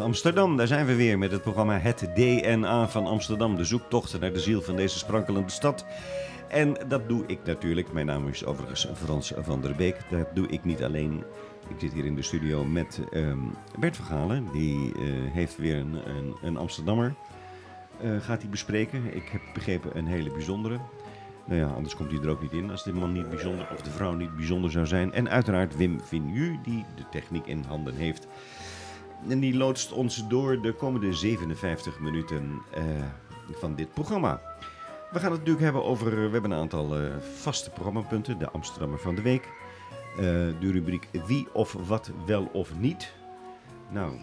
Amsterdam, daar zijn we weer met het programma Het DNA van Amsterdam. De zoektocht naar de ziel van deze sprankelende stad. En dat doe ik natuurlijk. Mijn naam is overigens Frans van der Beek. Dat doe ik niet alleen. Ik zit hier in de studio met um, Bert Vergalen. Die uh, heeft weer een, een, een Amsterdammer. Uh, gaat hij bespreken. Ik heb begrepen een hele bijzondere. Nou ja, anders komt hij er ook niet in als de man niet bijzonder of de vrouw niet bijzonder zou zijn. En uiteraard Wim Vinju, die de techniek in handen heeft. En die loodst ons door de komende 57 minuten uh, van dit programma. We gaan het natuurlijk hebben over. We hebben een aantal uh, vaste programmapunten. De Amsterdammer van de Week. De rubriek Wie of wat wel of niet. Nou,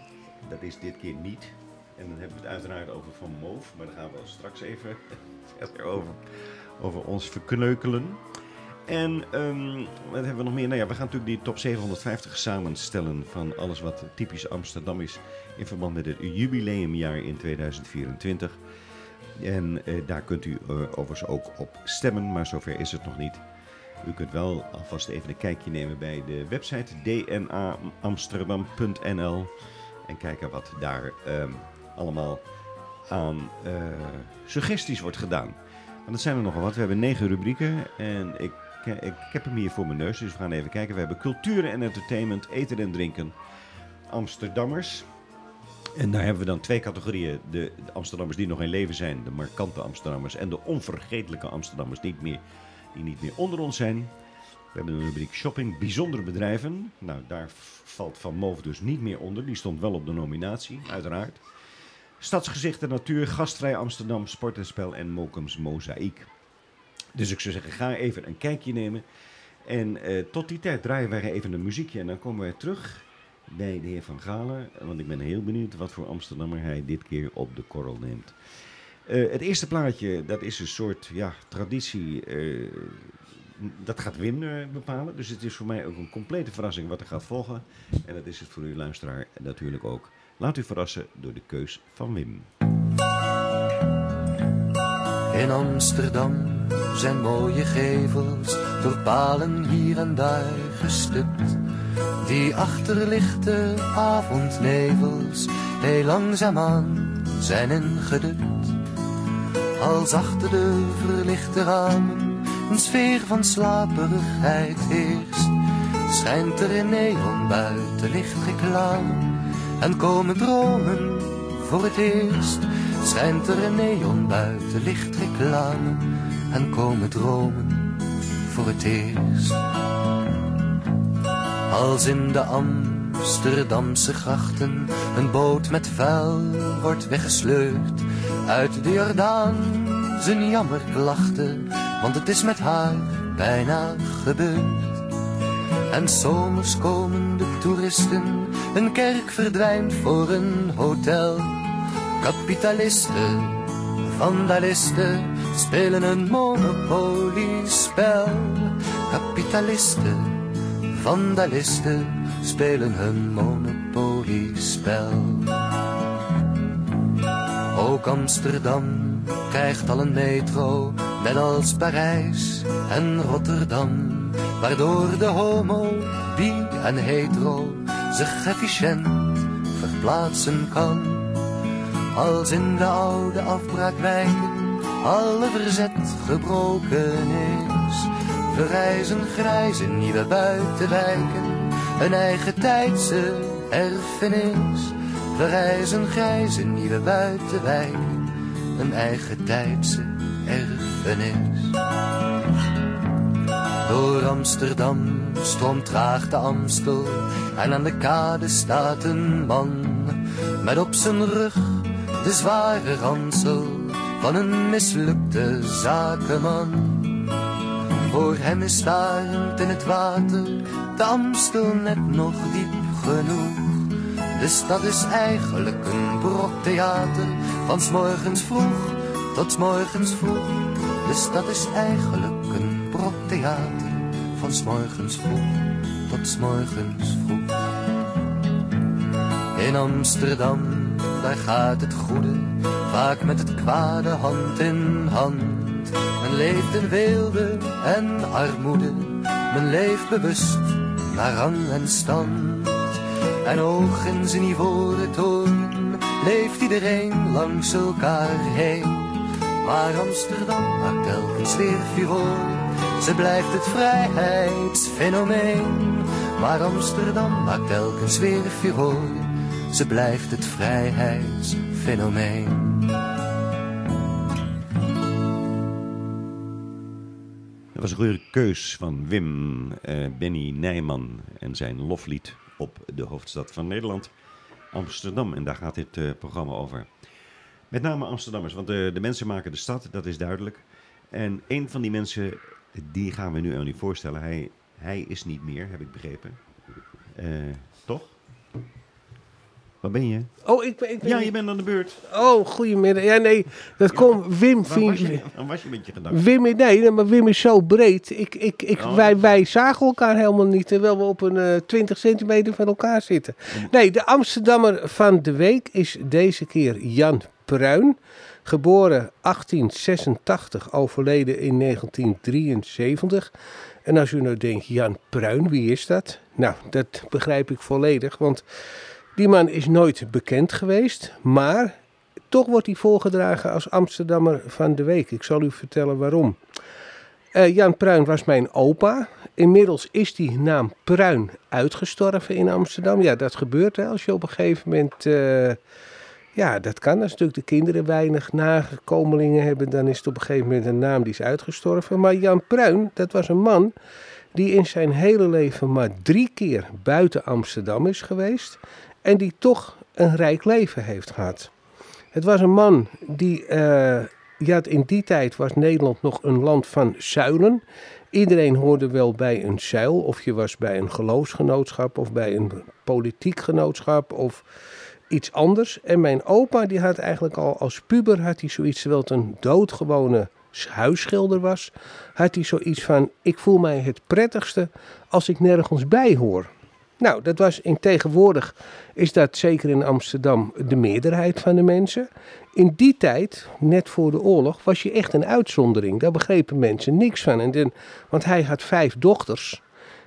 dat is dit keer niet. En dan hebben we het uiteraard over Van Moof. Maar daar gaan we straks even over, over ons verkneukelen. En um, wat hebben we nog meer? Nou ja, we gaan natuurlijk die top 750 samenstellen van alles wat typisch Amsterdam is in verband met het jubileumjaar in 2024. En uh, daar kunt u uh, overigens ook op stemmen, maar zover is het nog niet. U kunt wel alvast even een kijkje nemen bij de website dnaamsterdam.nl en kijken wat daar um, allemaal aan uh, suggesties wordt gedaan. Want dat zijn er nogal wat. We hebben negen rubrieken en ik ik, ik, heb hem hier voor mijn neus, dus we gaan even kijken. We hebben cultuur en entertainment, eten en drinken, Amsterdammers. En daar hebben we dan twee categorieën. De, de Amsterdammers die nog in leven zijn, de markante Amsterdammers. En de onvergetelijke Amsterdammers die niet meer, die niet meer onder ons zijn. We hebben een rubriek shopping, bijzondere bedrijven. Nou, daar valt Van Moof dus niet meer onder. Die stond wel op de nominatie, uiteraard. Stadsgezichten, natuur, gastvrij Amsterdam, sport en spel en Mokums Mozaïek. Dus ik zou zeggen, ga even een kijkje nemen. En uh, tot die tijd draaien wij even een muziekje en dan komen wij terug bij de heer Van Galen. Want ik ben heel benieuwd wat voor Amsterdammer hij dit keer op de korrel neemt. Uh, het eerste plaatje, dat is een soort ja, traditie. Uh, dat gaat Wim bepalen. Dus het is voor mij ook een complete verrassing wat er gaat volgen. En dat is het voor uw luisteraar natuurlijk ook. Laat u verrassen door de keus van Wim. In Amsterdam zijn mooie gevels door palen hier en daar gestupt. Die achterlichte avondnevels heel langzaamaan zijn ingedut. Als achter de verlichte ramen een sfeer van slaperigheid heerst, schijnt er in neon buiten lichtreclame en komen dromen voor het eerst. Schijnt er een neon buiten lichtreclame en komen dromen voor het eerst. Als in de Amsterdamse grachten een boot met vuil wordt weggesleurd uit de Jordaan zijn jammerklachten, want het is met haar bijna gebeurd. En zomers komen de toeristen, een kerk verdwijnt voor een hotel. Kapitalisten, vandalisten spelen een monopoliespel. Kapitalisten, vandalisten spelen hun monopoliespel. Ook Amsterdam krijgt al een metro, net als Parijs en Rotterdam. Waardoor de homo, bi en hetero zich efficiënt verplaatsen kan. Als in de oude afbraakwijken alle verzet gebroken is. Verrijzen grijze nieuwe buitenwijken, een eigen tijdse erfenis. Verrijzen grijze nieuwe buitenwijken, een eigen tijdse erfenis. Door Amsterdam stroomt traag de Amstel en aan de kade staat een man met op zijn rug de zware ransel van een mislukte zakenman. Voor hem is starend in het water, de Amstel net nog diep genoeg. De stad is eigenlijk een brok theater, van s morgens vroeg tot s morgens vroeg. De stad is eigenlijk een brok theater, van s morgens vroeg tot s morgens vroeg. In Amsterdam, daar gaat het goede vaak met het kwade hand in hand. Men leeft in weelde en armoede, men leeft bewust naar rang en stand. En hoog in zijn ivoren toon leeft iedereen langs elkaar heen. Maar Amsterdam maakt telkens weer furor. Ze blijft het vrijheidsfenomeen. Maar Amsterdam maakt telkens weer furor. Ze blijft het vrijheidsfenomeen. Dat was een goede keus van Wim, uh, Benny Nijman en zijn loflied op de hoofdstad van Nederland, Amsterdam. En daar gaat dit uh, programma over. Met name Amsterdammers, want de, de mensen maken de stad, dat is duidelijk. En een van die mensen, die gaan we nu aan u voorstellen. Hij, hij is niet meer, heb ik begrepen. Uh? Waar ben je? Oh, ik, ik Ja, je bent aan de beurt. Oh, goedemiddag. Ja, nee, dat Ja, komt Wim. Waar was, vind- je, waar was je met je gedachten? Wim, nee, maar Wim is zo breed. Ik, ik, ik, Oh. wij, wij zagen elkaar helemaal niet, terwijl we op een eh 20 centimeter van elkaar zitten. Nee, de Amsterdammer van de week is deze keer Jan Pruin. Geboren 1886, overleden in 1973. En als u nou denkt, Jan Pruin, wie is dat? Nou, dat begrijp ik volledig, want die man is nooit bekend geweest, maar toch wordt hij voorgedragen als Amsterdammer van de week. Ik zal u vertellen waarom. Eh, Jan Pruin was mijn opa. Inmiddels is die naam Pruin uitgestorven in Amsterdam. Ja, dat gebeurt hè, als je op een gegeven moment... eh, ja, dat kan. Als natuurlijk de kinderen weinig nakomelingen hebben... dan is het op een gegeven moment een naam die is uitgestorven. Maar Jan Pruin, dat was een man die in zijn hele leven maar drie keer buiten Amsterdam is geweest... en die toch een rijk leven heeft gehad. Het was een man die, eh, ja, in die tijd was Nederland nog een land van zuilen. Iedereen hoorde wel bij een zuil, of je was bij een geloofsgenootschap of bij een politiek genootschap of iets anders. En mijn opa die had eigenlijk al als puber had hij zoiets, terwijl het een doodgewone huisschilder was, had hij zoiets van, ik voel mij het prettigste als ik nergens bij hoor. Nou, dat was in tegenwoordig is dat zeker in Amsterdam de meerderheid van de mensen. In die tijd, net voor de oorlog, was je echt een uitzondering. Daar begrepen mensen niks van. En want hij had vijf dochters.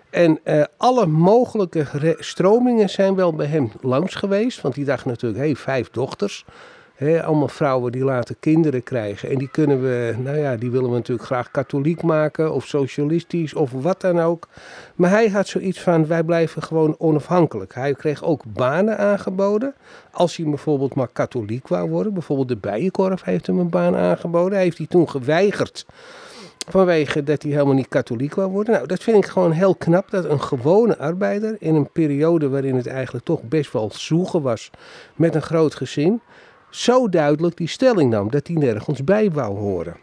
En eh, alle mogelijke stromingen zijn wel bij hem langs geweest. Want die dacht natuurlijk, hé, hey, vijf dochters. Allemaal vrouwen die later kinderen krijgen. En die kunnen we, nou ja, die willen we natuurlijk graag katholiek maken. Of socialistisch, of wat dan ook. Maar hij had zoiets van, wij blijven gewoon onafhankelijk. Hij kreeg ook banen aangeboden. Als hij bijvoorbeeld maar katholiek wou worden. Bijvoorbeeld de Bijenkorf heeft hem een baan aangeboden. Hij heeft die toen geweigerd. Vanwege dat hij helemaal niet katholiek wou worden. Nou, dat vind ik gewoon heel knap. Dat een gewone arbeider in een periode waarin het eigenlijk toch best wel zoegen was. Met een groot gezin. Zo duidelijk die stelling nam dat hij nergens bij wou horen.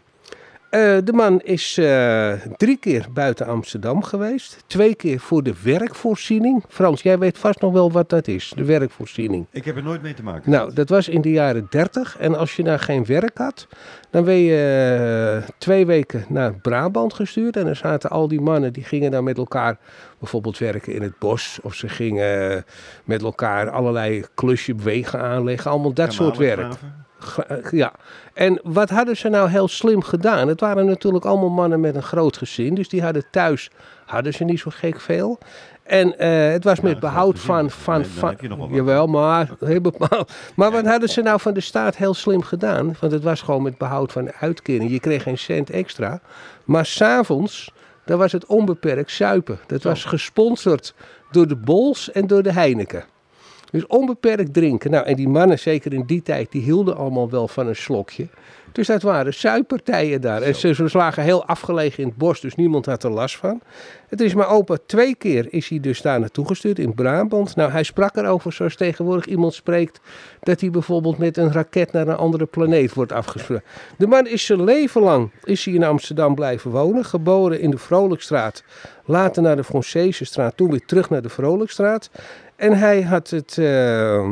Eh, de man is eh, drie keer buiten Amsterdam geweest. Twee keer voor de werkvoorziening. Frans, jij weet vast nog wel wat dat is, de werkvoorziening. Ik heb er nooit mee te maken. Nou, dat was in de jaren 30. En als je daar geen werk had, dan werd je eh, twee weken naar Brabant gestuurd. En dan zaten al die mannen, die gingen dan met elkaar bijvoorbeeld werken in het bos. Of ze gingen met elkaar allerlei klusje wegen aanleggen. Allemaal dat soort werk. graven. Eh, Ja, en wat hadden ze nou heel slim gedaan? Het waren natuurlijk allemaal mannen met een groot gezin, dus die hadden thuis hadden ze niet zo gek veel. En eh, het was met behoud van, van, van wat. jawel, maar. Maar wat hadden ze nou van de staat heel slim gedaan? Want het was gewoon met behoud van de uitkering. Je kreeg geen cent extra. Maar s'avonds, dan was het onbeperkt suipen. Dat was gesponsord door de Bols en door de Heineken. Dus onbeperkt drinken. Nou, en die mannen, zeker in die tijd, die hielden allemaal wel van een slokje. Dus dat waren zuipartijen daar. En ze, ze lagen heel afgelegen in het bos, dus niemand had er last van. Het is mijn opa twee keer is hij dus daar naartoe gestuurd in Brabant. Nou, hij sprak erover zoals tegenwoordig iemand spreekt dat hij bijvoorbeeld met een raket naar een andere planeet wordt afgesproken. De man is zijn leven lang is hij in Amsterdam blijven wonen, geboren in de Vrolijkstraat, later naar de Francesestraat, toen weer terug naar de Vrolijkstraat. En hij had het. eh,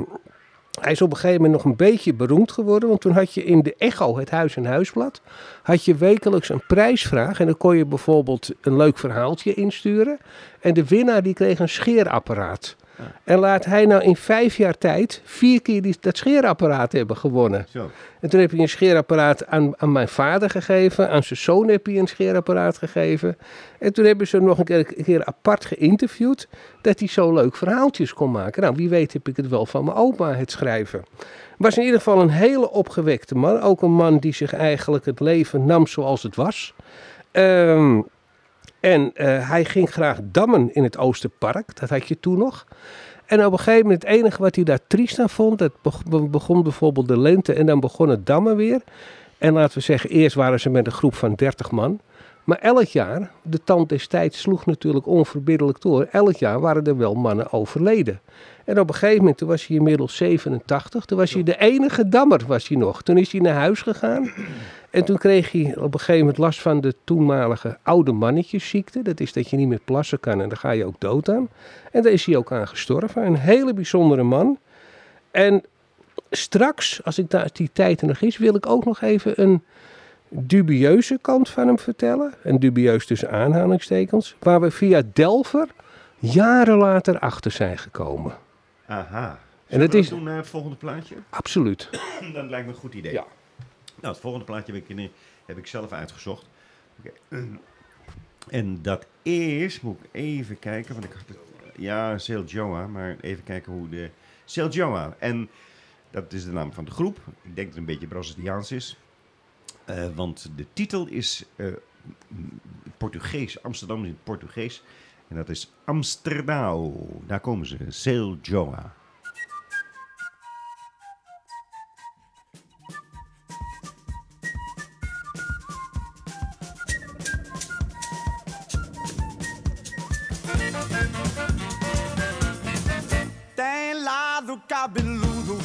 hij is op een gegeven moment nog een beetje beroemd geworden. Want toen had je in de Echo, het Huis en Huisblad, had je wekelijks een prijsvraag. En dan kon je bijvoorbeeld een leuk verhaaltje insturen. En de winnaar die kreeg een scheerapparaat. En laat hij nou in vijf jaar tijd vier keer die, dat scheerapparaat hebben gewonnen. Zo. En toen heb hij een scheerapparaat aan, aan mijn vader gegeven. Aan zijn zoon heb hij een scheerapparaat gegeven. En toen hebben ze hem nog een keer, een keer apart geïnterviewd. Dat hij zo leuk verhaaltjes kon maken. Nou, wie weet heb ik het wel van mijn oma, het schrijven. Was in ieder geval een hele opgewekte man. Ook een man die zich eigenlijk het leven nam zoals het was. Ehm, en eh, hij ging graag dammen in het Oosterpark. Dat had je toen nog. En op een gegeven moment, het enige wat hij daar triest aan vond, dat beg- begon bijvoorbeeld de lente en dan begon het dammen weer. En laten we zeggen, eerst waren ze met een groep van 30 man. Maar elk jaar, de tand destijds sloeg natuurlijk onverbiddelijk door. Elk jaar waren er wel mannen overleden. En op een gegeven moment, toen was hij inmiddels 87, toen was hij de enige dammer was hij nog. Toen is hij naar huis gegaan. En toen kreeg hij op een gegeven moment last van de toenmalige oude mannetjesziekte. Dat is dat je niet meer plassen kan en daar ga je ook dood aan. En daar is hij ook aan gestorven. Een hele bijzondere man. En straks, als ik daar die tijd er nog is, wil ik ook nog even een dubieuze kant van hem vertellen. En dubieus tussen aanhalingstekens. Waar we via Delver jaren later achter zijn gekomen. Aha. En dat is- doen naar het volgende plaatje? Absoluut. Dat lijkt me een goed idee. Ja. Nou, het volgende plaatje heb ik, in- heb ik zelf uitgezocht. En dat is, moet ik even kijken, want ik had het, ja, Sail Joa, maar even kijken hoe de, Sail Joa. En dat is de naam van de groep. Ik denk dat het een beetje Braziliaans is. Eh, want de titel is eh, Portugees, Amsterdam is in Portugees. En dat is Amsterdam. Daar komen ze, Sail Joa. Cabeludo,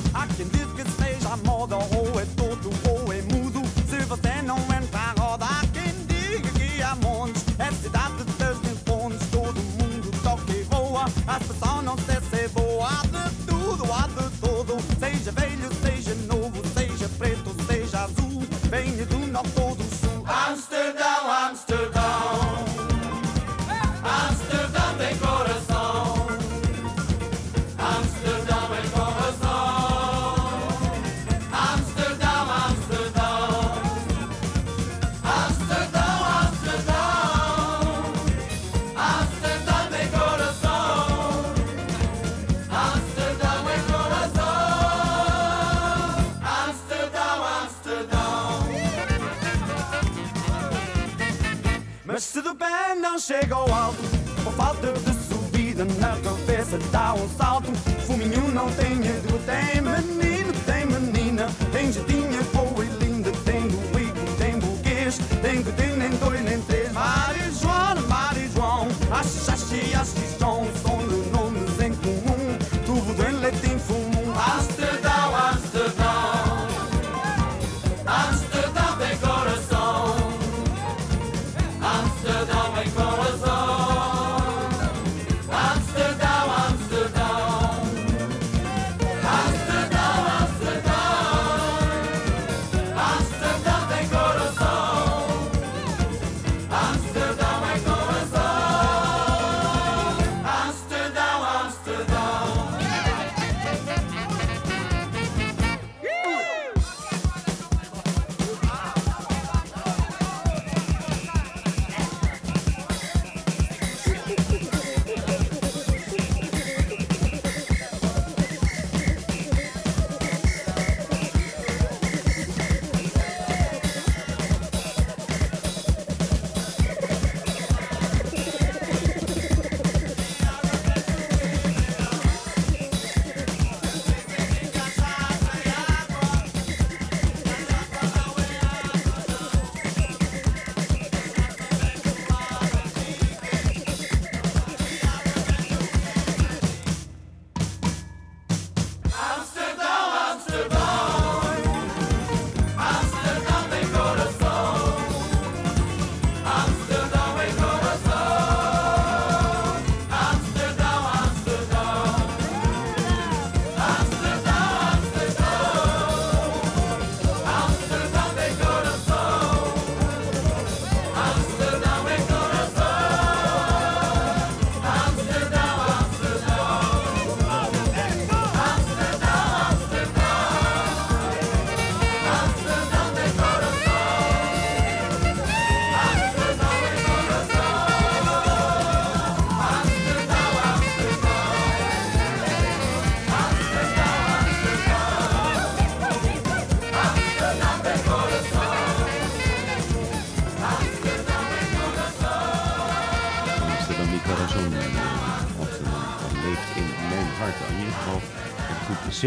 não chega ao alto, por falta de subida na cabeça dá um salto. Fuminho não tem negro, tem menino, tem menina, tem jeitinha boa e linda, tem doido, tem burguês, tem que tem nem dois nem três. Maria Joana, Maria João, achi, xaxi, achi, som,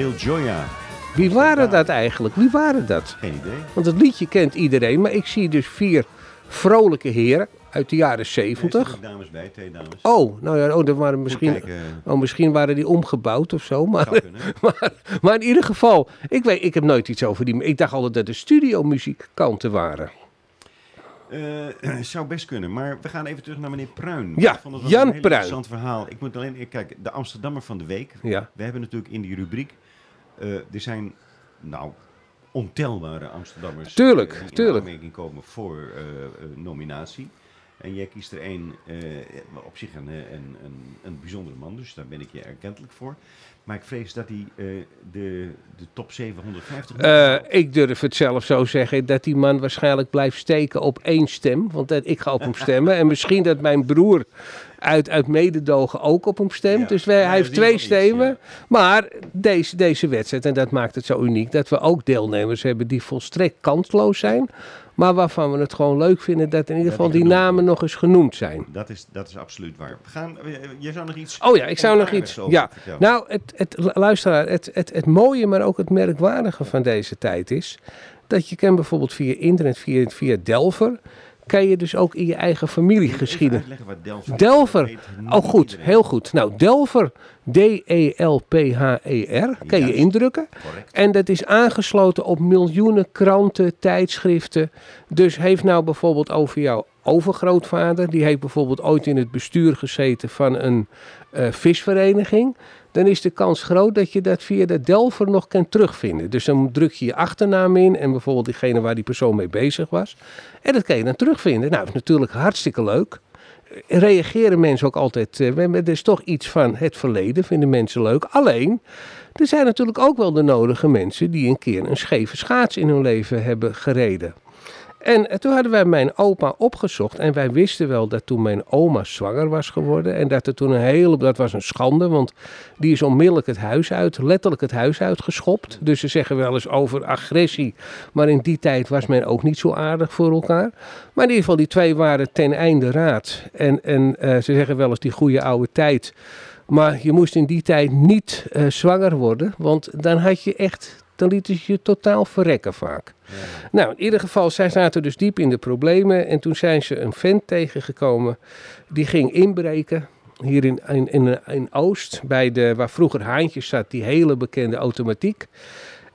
Joya. Wie waren dat eigenlijk? Wie waren dat? Geen idee. Want het liedje kent iedereen, maar ik zie dus vier vrolijke heren uit de jaren 70. zitten dames bij, twee dames. Oh, nou ja, oh, dat waren misschien, kijken, oh, misschien waren die omgebouwd of zo. Maar, maar, maar in ieder geval, ik, weet, ik heb nooit iets over die... Ik dacht altijd dat de studiomuzikanten waren. Eh, zou best kunnen, maar we gaan even terug naar meneer Pruin. Ja, Ik vond het wel Jan een heel Pruin. interessant verhaal. Ik moet alleen, kijk, de Amsterdammer van de week. Ja. We hebben natuurlijk in die rubriek, eh, er zijn, nou, ontelbare Amsterdammers. Tuurlijk, eh, die tuurlijk. in aanmerking komen voor eh, eh, nominatie. En jij kiest er één, eh, op zich een, eh, een, een, een bijzondere man, dus daar ben ik je erkentelijk voor. Maar ik vrees dat hij eh, de, de top 750... niet Eh, haalt. ik durf het zelf zo zeggen dat die man waarschijnlijk blijft steken op één stem. Want dat, ik ga op hem stemmen. En misschien dat mijn broer uit, uit mededogen ook op hem stemt. Ja, Dus wij, hij heeft twee stemmen. iets, Maar deze, deze wedstrijd, en dat maakt het zo uniek, dat we ook deelnemers hebben die volstrekt kansloos zijn. Maar waarvan we het gewoon leuk vinden dat in ieder geval die namen nog eens genoemd zijn. Dat is, dat is absoluut waar. We gaan, jij zou nog iets... Oh ja, ik zou nog iets. Ja, nou, het, het, luisteraar, het, het, het mooie, maar ook het merkwaardige van deze tijd is. dat je kan bijvoorbeeld via internet, via, via Delver. Kan je dus ook in je eigen familiegeschiedenis. Delver. Delver. Oh, goed, heel goed. Nou, Delver, D-E-L-P-H-E-R, kan je indrukken. En dat is aangesloten op miljoenen kranten, tijdschriften. Dus heeft nou bijvoorbeeld over jouw overgrootvader, die heeft bijvoorbeeld ooit in het bestuur gezeten van een eh, visvereniging. Dan is de kans groot dat je dat via de Delver nog kan terugvinden. Dus dan druk je je achternaam in en bijvoorbeeld diegene waar die persoon mee bezig was. En dat kan je dan terugvinden. Nou, is natuurlijk hartstikke leuk reageren mensen ook altijd. eh, Er is toch iets van het verleden, vinden mensen leuk. Alleen, er zijn natuurlijk ook wel de nodige mensen die een keer een scheve schaats in hun leven hebben gereden. En toen hadden wij mijn opa opgezocht. En wij wisten wel dat toen mijn oma zwanger was geworden. En dat er toen een hele. Dat was een schande. Want die is onmiddellijk het huis uit. Letterlijk het huis uitgeschopt. Dus ze zeggen wel eens over agressie. Maar in die tijd was men ook niet zo aardig voor elkaar. Maar in ieder geval, die twee waren ten einde raad. En, en eh, ze zeggen wel eens die goede oude tijd. Maar je moest in die tijd niet eh, zwanger worden. Want dan had je echt. Dan lieten ze je totaal verrekken vaak. Nou, in ieder geval, zij zaten dus diep in de problemen. En toen zijn ze een vent tegengekomen. Die ging inbreken. Hier in, in, in, in Oost, bij de, waar vroeger Haantjes zat, die hele bekende automatiek.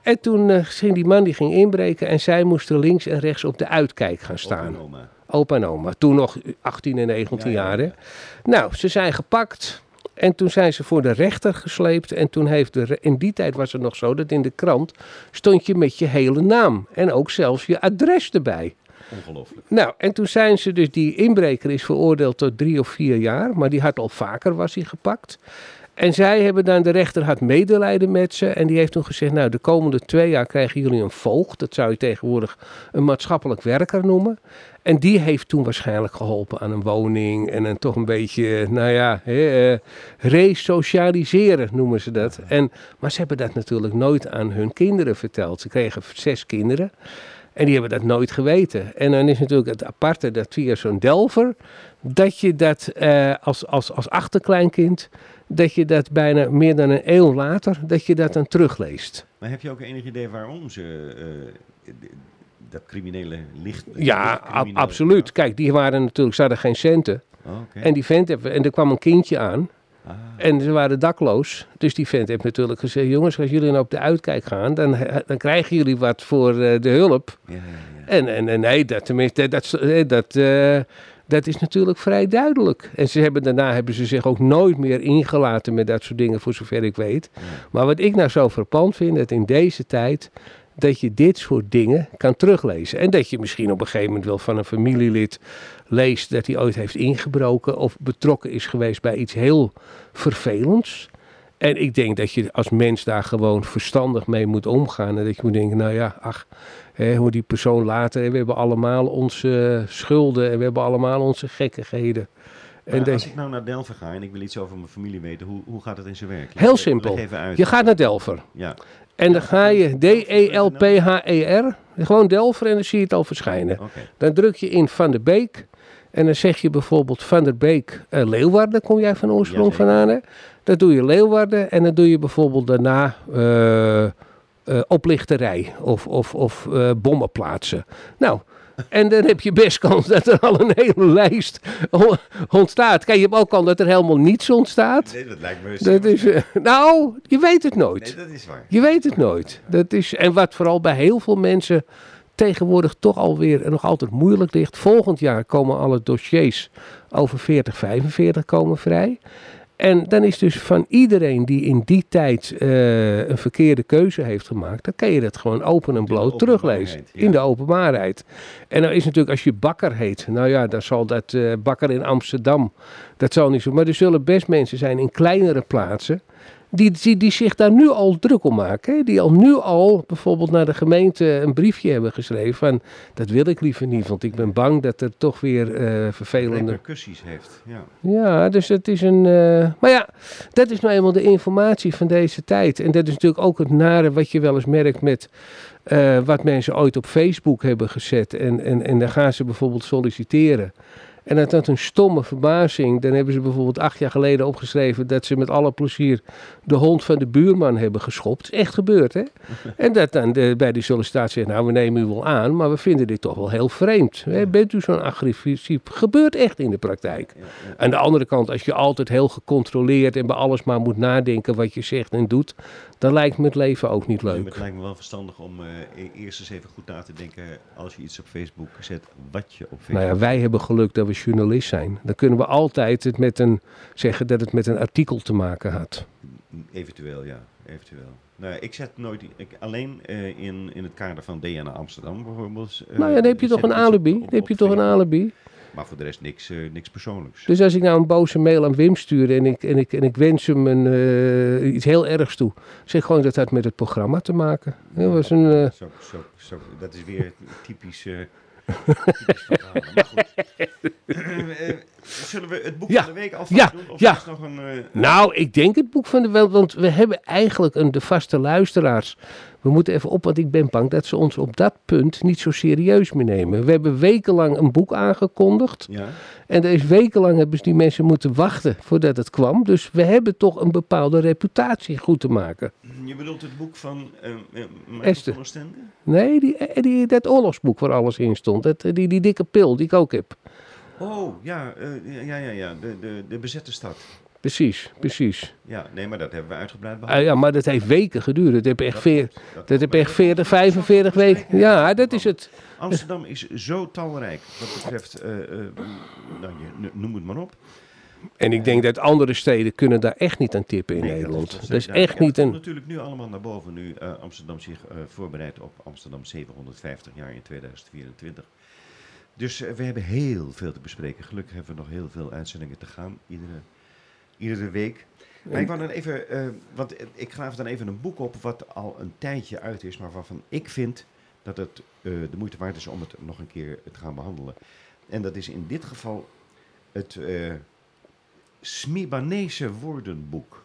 En toen eh, ging die man die ging inbreken. En zij moesten links en rechts op de uitkijk gaan staan. Opa en oma. Opa en oma. Toen nog 18 en 19 Ja, ja, jaar. hè. Nou, ze zijn gepakt. En toen zijn ze voor de rechter gesleept. En toen heeft de. In die tijd was het nog zo dat in de krant. stond je met je hele naam. En ook zelfs je adres erbij. Ongelooflijk. Nou, en toen zijn ze dus. Die inbreker is veroordeeld tot drie of vier jaar. Maar die had al vaker was hij gepakt. En zij hebben dan, de rechter had medelijden met ze. En die heeft toen gezegd, nou de komende twee jaar krijgen jullie een voogd. Dat zou je tegenwoordig een maatschappelijk werker noemen. En die heeft toen waarschijnlijk geholpen aan een woning. En een toch een beetje, nou ja, hè, eh, resocialiseren noemen ze dat. En, maar ze hebben dat natuurlijk nooit aan hun kinderen verteld. Ze kregen zes kinderen. En die hebben dat nooit geweten. En dan is natuurlijk het aparte dat via zo'n delver, dat je dat eh, als, als, als achterkleinkind, dat je dat bijna meer dan een eeuw later, dat je dat dan terugleest. Maar heb je ook enig idee waarom ze eh, dat criminele licht... Ja, ab- absoluut. Kijk, die waren natuurlijk, ze hadden geen centen. Oh. En die vent heeft, en er kwam een kindje aan. Ah, En ze waren dakloos. Dus die vent heeft natuurlijk gezegd: jongens, als jullie nou op de uitkijk gaan, dan, dan krijgen jullie wat voor eh, de hulp. ja, ja, ja. En, en, en nee, dat, tenminste, dat, dat, dat, eh, dat is natuurlijk vrij duidelijk. En ze hebben, daarna hebben ze zich ook nooit meer ingelaten met dat soort dingen, voor zover ik weet. Maar wat ik nou zo verpand vind, dat in deze tijd, dat je dit soort dingen kan teruglezen. En dat je misschien op een gegeven moment wel van een familielid leest dat hij ooit heeft ingebroken of betrokken is geweest bij iets heel vervelends. En ik denk dat je als mens daar gewoon verstandig mee moet omgaan. En dat je moet denken, nou ja, ach, hè, hoe die persoon later... We hebben allemaal onze schulden en we hebben allemaal onze gekkigheden. En als ik nou naar Delft ga en ik wil iets over mijn familie weten, hoe, hoe gaat het in zijn werk? Leg Heel simpel. leg even uit. Je gaat naar Delver. Ja, En dan ga je D-E-L-P-H-E-R. Gewoon Delver en dan zie je het al verschijnen. Dan druk je in Van de Beek. En dan zeg je bijvoorbeeld Van der Beek, eh, Leeuwarden, kom jij van oorsprong Jazeker. vandaan hè? Dat doe je Leeuwarden en dan doe je bijvoorbeeld daarna eh, eh, oplichterij of, of, of bommen plaatsen. Nou, en dan heb je best kans dat er al een hele lijst ontstaat. Kijk, je hebt ook kans dat er helemaal niets ontstaat. Nee, dat lijkt me... Dat is, eh, nou, je weet het nooit. Nee, dat is waar. Je weet het nooit. Dat is, en wat vooral bij heel veel mensen tegenwoordig toch alweer nog altijd moeilijk ligt. Volgend jaar komen alle dossiers over 40, 45 komen vrij. En dan is dus van iedereen die in die tijd eh, een verkeerde keuze heeft gemaakt, dan kan je dat gewoon open en bloot teruglezen. ja. In de openbaarheid. En dan is natuurlijk als je bakker heet, nou ja, dan zal dat eh, bakker in Amsterdam, dat zal niet zo. Maar er zullen best mensen zijn in kleinere plaatsen die, die, die zich daar nu al druk om maken. Hè? Die al nu al bijvoorbeeld naar de gemeente een briefje hebben geschreven van dat wil ik liever niet, want ik ben bang dat er toch weer eh, vervelende... Repercussies heeft, ja. Ja, dus het is een... eh, Maar ja, dat is nou eenmaal de informatie van deze tijd. En dat is natuurlijk ook het nare wat je wel eens merkt met eh, wat mensen ooit op Facebook hebben gezet. En, en, en dan gaan ze bijvoorbeeld solliciteren. En dat dat een stomme verbazing. Dan hebben ze bijvoorbeeld acht jaar geleden opgeschreven dat ze met alle plezier de hond van de buurman hebben geschopt. is echt gebeurd, hè? En dat dan de, bij die sollicitatie zegt, nou we nemen u wel aan, maar we vinden dit toch wel heel vreemd. Hè? Bent u zo'n agressief? Gebeurt echt in de praktijk. Aan de andere kant, als je altijd heel gecontroleerd en bij alles maar moet nadenken wat je zegt en doet, dan lijkt me het leven ook niet Nee, leuk. Het lijkt me wel verstandig om eh, e- eerst eens even goed na te denken als je iets op Facebook zet, wat je op Facebook Nou ja, wij hebben geluk dat we journalist zijn. Dan kunnen we altijd het met een, zeggen dat het met een artikel te maken had. Eventueel, ja. Eventueel. Nou, ja, ik zet nooit, ik, alleen eh, in, in het kader van DNA Amsterdam bijvoorbeeld. eh, nou ja, dan heb je toch een op- alibi. op- Dan heb je toch een alibi. Maar voor de rest niks, eh, niks persoonlijks. Dus als ik nou een boze mail aan Wim stuur en ik, en ik, en ik wens hem een, eh, iets heel ergs toe, zeg gewoon dat had met het programma te maken. Dat was een, eh, Zo, zo, zo, dat is weer typisch. typisch. Maar goed. Zullen we het boek Ja, van de week alvast ja, doen? Of ja. is nog een. Nou, ik denk het boek van de wel, want we hebben eigenlijk een, de vaste luisteraars. We moeten even op, want ik ben bang dat ze ons op dat punt niet zo serieus meer nemen. We hebben wekenlang een boek aangekondigd. ja, En deze wekenlang hebben die mensen moeten wachten voordat het kwam. Dus we hebben toch een bepaalde reputatie goed te maken. je bedoelt het boek van Michael Esther. Nee, die, eh, die, dat oorlogsboek waar alles in stond. Dat, die, die dikke pil die ik ook heb. Oh, ja, ja, ja, ja. De, de, de bezette stad. Precies, precies. Ja, nee, maar dat hebben we uitgebreid Ah, behandeld. ja, maar dat heeft weken geduurd. Dat heb echt, veer, dat heb echt 40, 45 weken. Ja, dat is het. Amsterdam is zo talrijk wat betreft, eh, eh, nou, noem het maar op. En ik denk dat andere steden kunnen daar echt niet aan tippen in Nee, Nederland. Dat, Dat is echt niet een... natuurlijk nu allemaal naar boven, nu eh, Amsterdam zich voorbereidt op Amsterdam 750 jaar in 2024. Dus we hebben heel veel te bespreken. Gelukkig hebben we nog heel veel uitzendingen te gaan, iedere, iedere week. Maar ik wou dan even, eh, want ik graaf dan even een boek op wat al een tijdje uit is, maar waarvan ik vind dat het eh, de moeite waard is om het nog een keer te gaan behandelen. En dat is in dit geval het eh Smibanese woordenboek.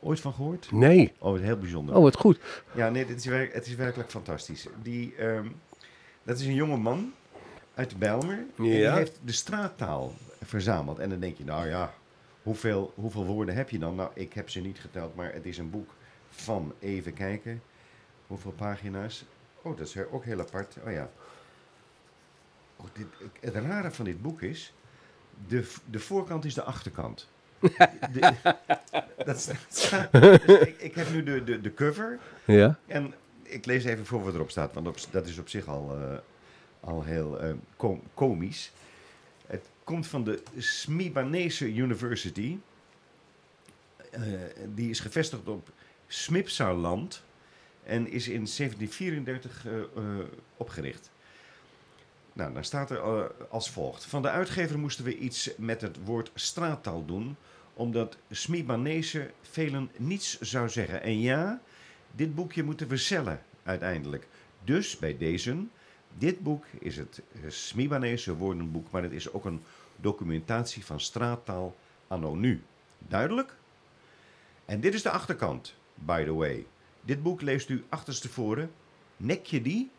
Ooit van gehoord? Nee. Oh, heel bijzonder. Oh, wat goed. Ja, nee, dit is werk, het is werkelijk fantastisch. Die, ehm, dat is een jonge man uit Bijlmer. En die heeft de straattaal verzameld. En dan denk je, nou ja, hoeveel, hoeveel woorden heb je dan? Nou, ik heb ze niet geteld, maar het is een boek van, even kijken, hoeveel pagina's? Oh, dat is ook heel apart. Oh ja. Oh, dit, het rare van dit boek is, de, de voorkant is de achterkant. De- dat staat, dus ik, ik heb nu de, de, de cover. Ja. En ik lees even voor wat erop staat, want op, dat is op zich al, eh, al heel kom- komisch. Komt van de Smibanese University. Eh, die is gevestigd op Smipsaland en is in 1734 eh, eh, opgericht. Nou, dan staat er als volgt. Van de uitgever moesten we iets met het woord straattaal doen, omdat Smibanese velen niets zou zeggen. En ja, dit boekje moeten we cellen uiteindelijk. Dus bij deze, dit boek is het Smibanese woordenboek, maar het is ook een documentatie van straattaal anno nu. Duidelijk? En dit is de achterkant, by the way. Dit boek leest u achterstevoren. Nek je die?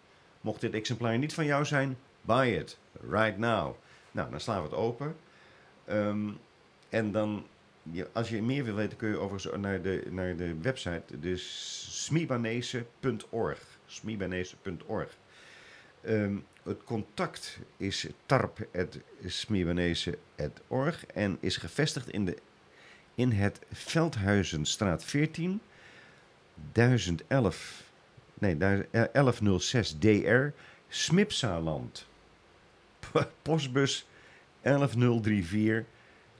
Mocht dit exemplaar niet van jou zijn, buy it, right now. Nou, dan slaan we het open. Ehm, en dan, als je meer wil weten, kun je overigens naar de, naar de website, dus smibanese.org. Smibanese.org. Ehm, het contact is tarp.smibanese.org en is gevestigd in, de, in het Veldhuizenstraat 14, 1011, nee, daar- eh, 1106 DR, Smipsaland. Postbus 11034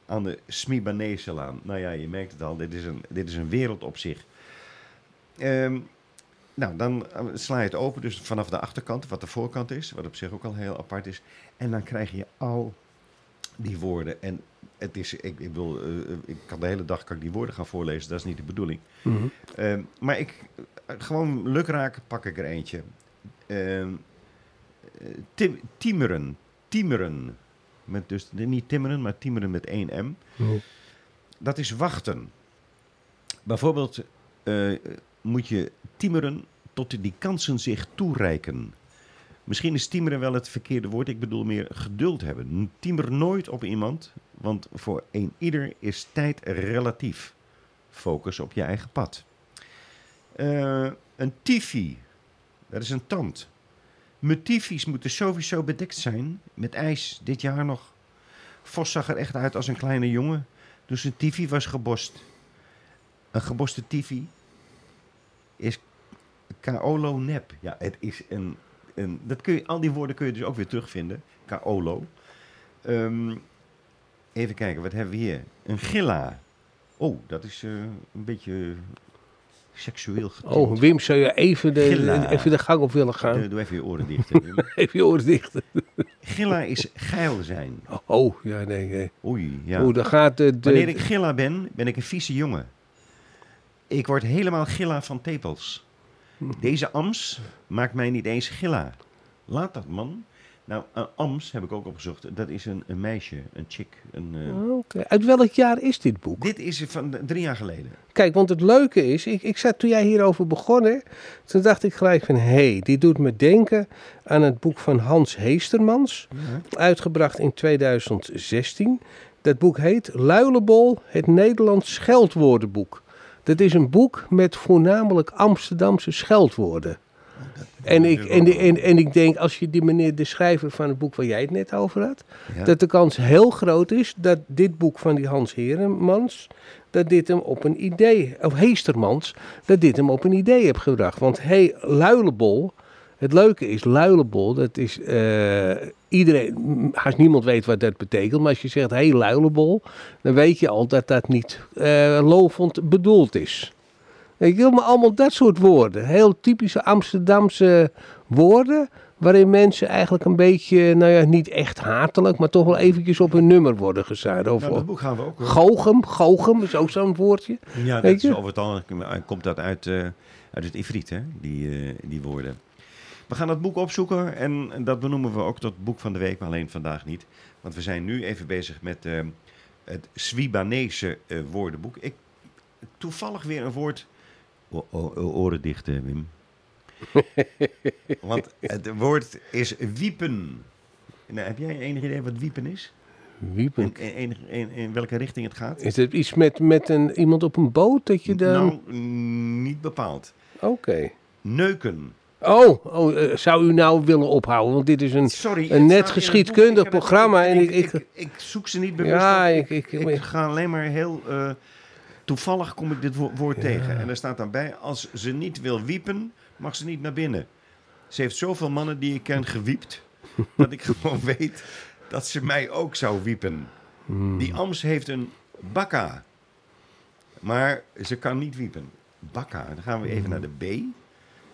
aan de Smibaneselaan. Nou ja, je merkt het al, dit is een, dit is een wereld op zich. Ehm, nou, dan eh, sla je het open, dus vanaf de achterkant, wat de voorkant is, wat op zich ook al heel apart is. En dan krijg je al die woorden. En het is, ik, ik, wil, eh, ik kan de hele dag kan ik die woorden gaan voorlezen, dat is niet de bedoeling. Mhm. Ehm, maar ik, eh, gewoon lukraak pak ik er eentje. Ehm, eh, tim, tiemeren, tiemeren. Met dus niet timmeren, maar tiemeren met één M. Mhm. Dat is wachten. Bijvoorbeeld eh, moet je tiemeren tot die kansen zich toereiken. Misschien is tiemeren wel het verkeerde woord. Ik bedoel meer geduld hebben. Tiemer nooit op iemand, want voor een ieder is tijd relatief. Focus op je eigen pad. Eh, een tifi, dat is een tand. Mijn tifi's moeten sowieso bedekt zijn met ijs dit jaar nog. Vos zag er echt uit als een kleine jongen toen zijn tifi was gebost. Een geboste tifi is kaolo nep. Ja, het is een, een dat kun je, al die woorden kun je dus ook weer terugvinden. Kaolo. Ehm, even kijken, wat hebben we hier? Een gilla. Oh, dat is eh, een beetje seksueel getint. Oh, Wim, zou je even de, Gilla. even de gang op willen gaan? Doe- Doe even je oren dicht. Even je oren dicht. Gilla is geil zijn. Oh, ja, nee. nee. Oei, ja. Dan gaat de... de Wanneer ik gilla ben, ben ik een vieze jongen. Ik word helemaal gilla van tepels. Deze ams maakt mij niet eens gilla. Laat dat, man. Nou, een ams heb ik ook opgezocht. Dat is een, een meisje, een chick. Een, Oké. Uit welk jaar is dit boek? Dit is van drie jaar geleden. Kijk, want het leuke is, ik, ik zat toen jij hierover begonnen, toen dacht ik gelijk van, hé, hey, dit doet me denken aan het boek van Hans Heestermans, uitgebracht in 2016. Dat boek heet Luilebol, het Nederlands scheldwoordenboek. Dat is een boek met voornamelijk Amsterdamse scheldwoorden. En ik, en, en, en ik denk, als je die meneer, de schrijver van het boek waar jij het net over had, Ja. dat de kans heel groot is dat dit boek van die Hans Heremans, dat dit hem op een idee, of Heestermans, dat dit hem op een idee heeft gebracht. Want hey, Luilebol, het leuke is, Luilebol, dat is, eh, iedereen, haast niemand weet wat dat betekent, maar als je zegt, hey, Luilebol, dan weet je al dat dat niet eh lovend bedoeld is. Je, wel, maar allemaal dat soort woorden. Heel typische Amsterdamse woorden. Waarin mensen eigenlijk een beetje, nou ja, niet echt hatelijk, maar toch wel eventjes op hun nummer worden gezet. Of, Nou, dat boek gaan we ook... Goochem, Goochem is ook zo'n woordje. Ja, dat is over het algemeen komt dat uit, eh, uit het Ifrit, hè? Die, eh, die woorden. We gaan dat boek opzoeken en dat benoemen we ook tot boek van de week, maar alleen vandaag niet. Want we zijn nu even bezig met eh, het Swibanese eh, woordenboek. Ik, toevallig weer een woord... O- o- o- oren dicht, eh, Wim. Want het woord is wiepen. Nou, heb jij enig idee wat wiepen is? Wiepen. In, in, enig- in, in welke richting het gaat? Is het iets met, met een, iemand op een boot dat je dan... Nou, niet bepaald. Oké. Neuken. Oh, oh eh, zou u nou willen ophouden? Want dit is een... Sorry. Een net geschiedkundig boek. Programma en Ik, ik- ik, ik, zoek ze niet bewust Ja, op. ik- ik- ik ga alleen maar heel... eh, toevallig kom ik dit wo- woord tegen. En er staat dan bij, als ze niet wil wiepen, mag ze niet naar binnen. Ze heeft zoveel mannen die ik ken gewiept, dat ik gewoon weet dat ze mij ook zou wiepen. Hmm. Die Ams heeft een bakka. Maar ze kan niet wiepen. Bakka. Dan gaan we even naar de B.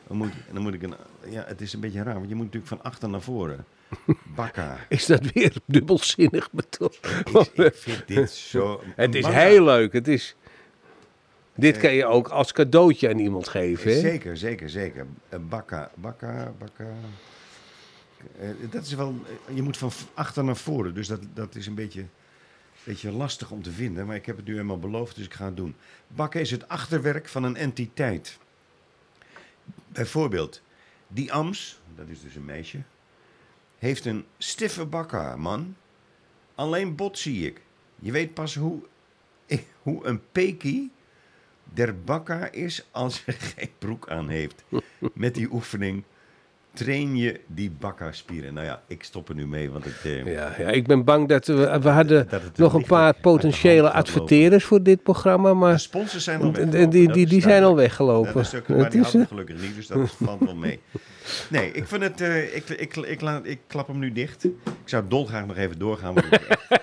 Dan moet, dan moet ik een... Ja, het is een beetje raar, want je moet natuurlijk van achter naar voren. Bakka. Is dat weer dubbelzinnig bedoeld? Ik, ik vind dit zo... Het is Bakka. heel leuk. Het is... Dit kan je ook als cadeautje aan iemand geven. Hè? Zeker, zeker, zeker. Eh, Bakka, bakka, bakka. Eh, dat is wel... eh, Je moet van achter naar voren, dus dat, dat is een beetje, beetje lastig om te vinden. Maar ik heb het nu eenmaal beloofd, dus ik ga het doen. Bakken is het achterwerk van een entiteit. Bijvoorbeeld, die Ams, dat is dus een meisje, heeft een stiffe bakka, man. Alleen bot zie ik. Je weet pas hoe, hoe een pekie der bakka is als hij geen broek aan heeft. Met die oefening train je die bakka-spieren. Nou ja, ik stop er nu mee, want het... eh, Ja, ja, ik ben bang dat we, we hadden nog een paar de potentiële adverteerders voor dit programma, de maar sponsors zijn al die, weggelopen. die, die, die zijn al weggelopen. Dat is ook, maar die hadden eh, gelukkig niet, dus dat valt wel mee. Nee, ik vind het... eh, ik, ik, ik, laat, ik klap hem nu dicht. Ik zou dolgraag nog even doorgaan. Want het, is echt,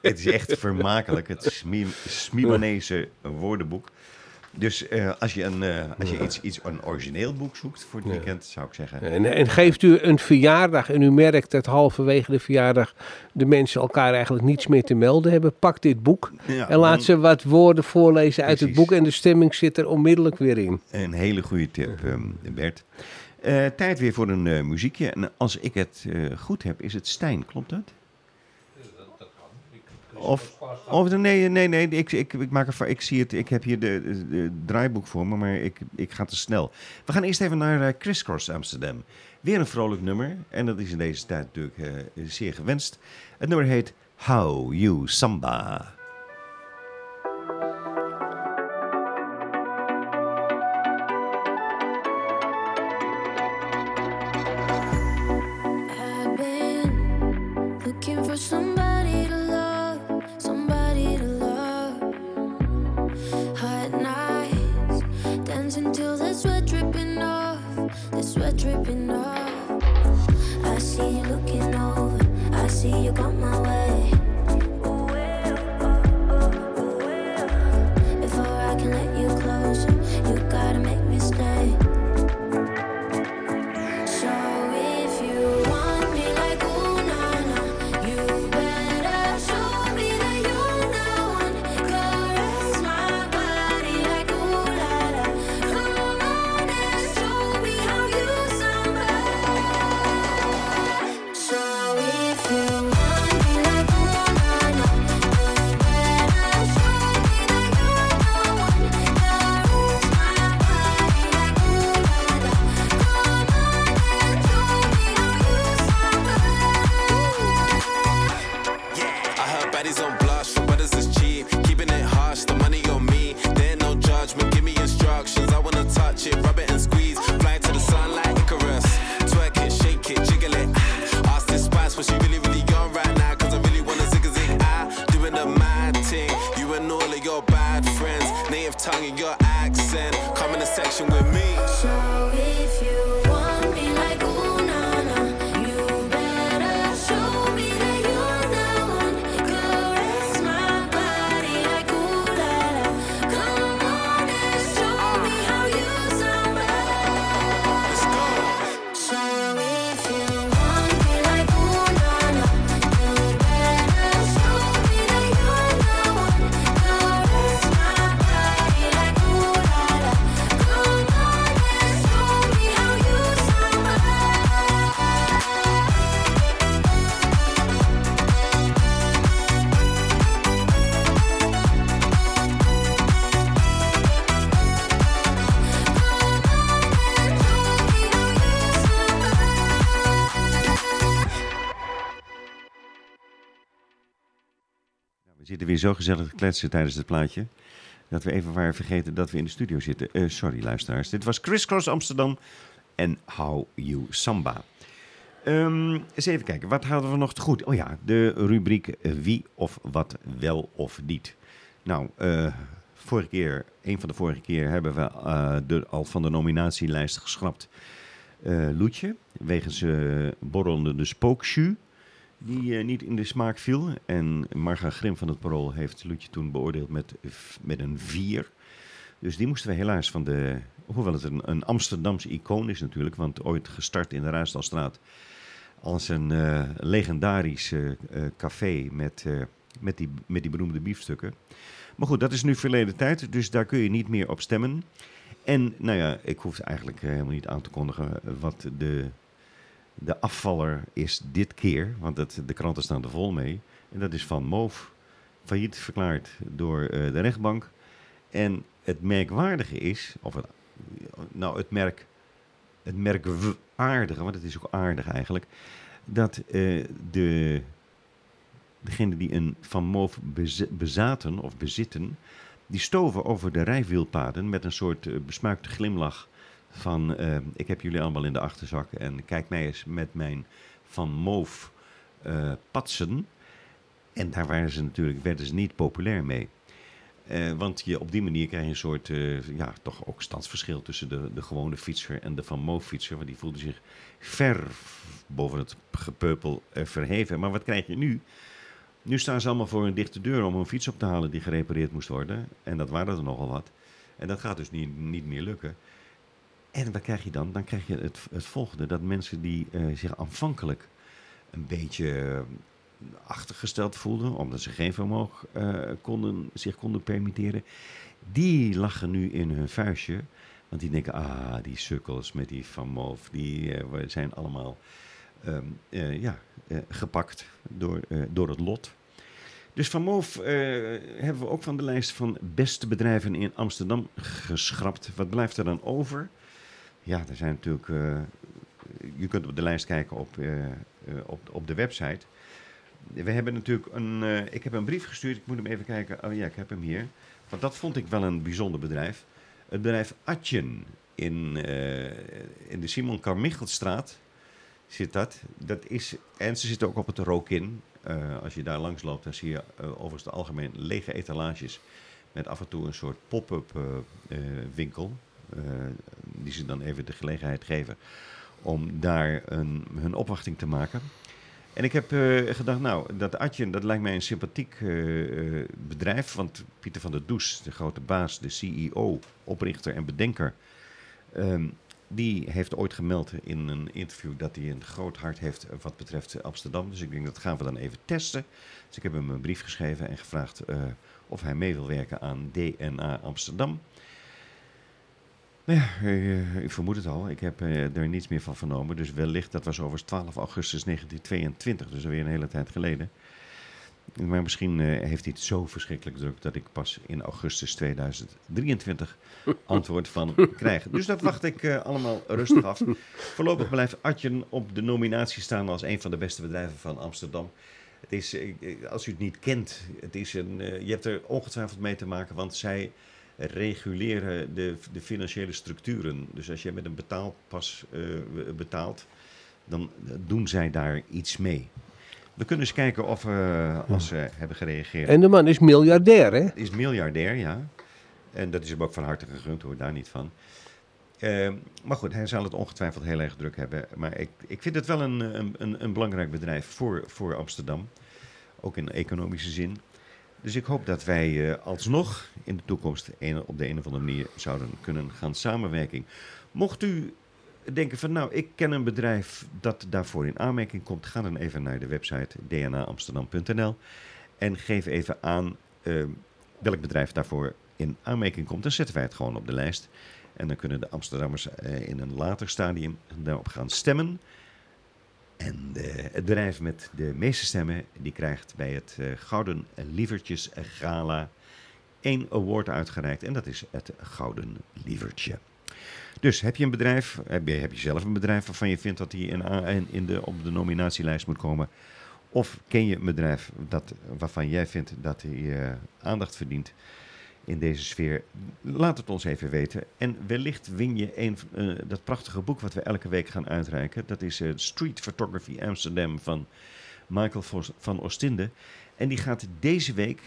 het is echt vermakelijk. Het Smi- Smibanese woordenboek. Dus eh, als je, een, eh, als je iets, iets, een origineel boek zoekt voor het weekend, zou ik zeggen... En, en geeft u een verjaardag en u merkt dat halverwege de verjaardag de mensen elkaar eigenlijk niets meer te melden hebben, pak dit boek Ja, en laat dan- ze wat woorden voorlezen uit het boek en de stemming zit er onmiddellijk weer in. Een hele goede tip, ehm, Bert. Eh, tijd weer voor een eh, muziekje. En als ik het eh, goed heb, is het Stijn. Klopt dat? Of, of nee, nee, nee. Ik, ik, ik, maak fout. ik zie het. Ik heb hier de, draaiboek voor me, maar ik, ik ga te snel. We gaan eerst even naar eh, Crisscross Amsterdam. Weer een vrolijk nummer. En dat is in deze tijd natuurlijk eh, zeer gewenst. Het nummer heet How You Samba. Dripping off. I see you looking over, I see you come my way. Zo gezellig te kletsen tijdens het plaatje. Dat we even waren vergeten dat we in de studio zitten. Eh, sorry, luisteraars. Dit was Crisscross Amsterdam en How You Samba. Ehm, eens even kijken, wat hadden we nog te goed? Oh ja, de rubriek eh, wie of wat wel of niet. Nou, eh, vorige keer, een van de vorige keer hebben we de, al van de nominatielijst geschrapt. eh Loetje, wegens borrelende de spooksju die eh, niet in de smaak viel. En Marga Grim van het Parool heeft Loetje toen beoordeeld met, met een 4. Dus die moesten we helaas van de... Hoewel het een, een Amsterdamse icoon is natuurlijk, want ooit gestart in de Ruisdalstraat als een eh, legendarisch eh, café met, met, die, met die beroemde biefstukken. Maar goed, dat is nu verleden tijd, dus daar kun je niet meer op stemmen. En nou ja, ik hoef eigenlijk helemaal niet aan te kondigen wat de, de afvaller is dit keer. Want de kranten staan er vol mee. En dat is Van Moof. Failliet verklaard door eh, de rechtbank. En het merkwaardige is, of het, nou het merk, het merkwaardige, want het is ook aardig eigenlijk, dat eh, de degene die een Van Moof bez- bezaten of bezitten, die stoven over de rijwielpaden met een soort eh, besmuikte glimlach van eh, ik heb jullie allemaal in de achterzak en kijk mij eens met mijn Van Moof eh, patsen. En daar waren ze natuurlijk, werden ze niet populair mee. Eh, want je, op die manier krijg je een soort, eh, ja, toch ook standsverschil tussen de, de gewone fietser en de Van Moof fietser. Want die voelde zich ver boven het gepeupel verheven. Maar wat krijg je nu? Nu staan ze allemaal voor een dichte deur om een fiets op te halen die gerepareerd moest worden. En dat waren er nogal wat. En dat gaat dus niet, niet meer lukken. En wat krijg je dan? Dan krijg je het, het volgende: dat mensen die eh, zich aanvankelijk een beetje eh, achtergesteld voelden, omdat ze geen vermogen eh, konden, zich konden permitteren, die lachen nu in hun vuistje. Want die denken, ah, die sukkels met die Van Moof, die zijn allemaal ehm, eh, ja, gepakt door, door het lot. Dus Van Moof hebben we ook van de lijst van beste bedrijven in Amsterdam geschrapt. Wat blijft er dan over? Ja, er zijn natuurlijk. eh, je kunt op de lijst kijken op, eh, eh, op, op de website. We hebben natuurlijk een. ik heb een brief gestuurd. Ik moet hem even kijken. Oh ja, ik heb hem hier. Want dat vond ik wel een bijzonder bedrijf. Het bedrijf Atjen in, in de Simon Carmichelstraat zit dat. dat is, en ze zitten ook op het Rookin. Eh als je daar langs loopt, dan zie je eh, overigens het algemeen lege etalages. Met af en toe een soort pop-up eh, winkel. Eh, die ze dan even de gelegenheid geven om daar een, hun opwachting te maken. En ik heb eh, gedacht, nou, dat Atje, dat lijkt mij een sympathiek eh, bedrijf. Want Pieter van der Does, de grote baas, de CEO, oprichter en bedenker... ehm, die heeft ooit gemeld in een interview dat hij een groot hart heeft wat betreft Amsterdam. Dus ik denk dat gaan we dan even testen. Dus ik heb hem een brief geschreven en gevraagd of hij mee wil werken aan DNA Amsterdam. Nou ja, eh, ik vermoed het al. Ik heb eh, er niets meer van vernomen. Dus wellicht, dat was overigens 12 augustus 1922, dus alweer een hele tijd geleden. Maar misschien eh, heeft hij het zo verschrikkelijk druk dat ik pas in augustus 2023 antwoord van krijg. Dus dat wacht ik eh, allemaal rustig af. Voorlopig blijft Atjen op de nominatie staan als een van de beste bedrijven van Amsterdam. Het is, eh, eh, als u het niet kent, het is een, eh, je hebt er ongetwijfeld mee te maken, want zij reguleren de, de financiële structuren. Dus als je met een betaalpas eh, betaalt, dan doen zij daar iets mee. We kunnen eens kijken of we, als ze hebben gereageerd, En de man is miljardair, hè? is miljardair, ja. En dat is hem ook van harte gegund, hoor, daar niet van. Ehm, maar goed, hij zal het ongetwijfeld heel erg druk hebben. Maar ik, ik vind het wel een, een, een, een belangrijk bedrijf voor, voor Amsterdam. Ook in economische zin. Dus ik hoop dat wij eh, alsnog in de toekomst op de een of andere manier zouden kunnen gaan samenwerken. Mocht u denken van nou, ik ken een bedrijf dat daarvoor in aanmerking komt, ga dan even naar de website dnaamsterdam.nl en geef even aan eh, welk bedrijf daarvoor in aanmerking komt. Dan zetten wij het gewoon op de lijst. En dan kunnen de Amsterdammers eh, in een later stadium daarop gaan stemmen. En eh, het bedrijf met de meeste stemmen, die krijgt bij het eh, Gouden Lievertjes Gala één award uitgereikt. En dat is het Gouden Lievertje. Dus heb je een bedrijf, heb je, zelf een bedrijf waarvan je vindt dat die in, in de, op de nominatielijst moet komen? Of ken je een bedrijf dat, waarvan jij vindt dat hij eh, aandacht verdient in deze sfeer? Laat het ons even weten. En wellicht win je een, eh, dat prachtige boek wat we elke week gaan uitreiken. Dat is eh, Street Photography Amsterdam van Michael van Ostinde. En die gaat deze week.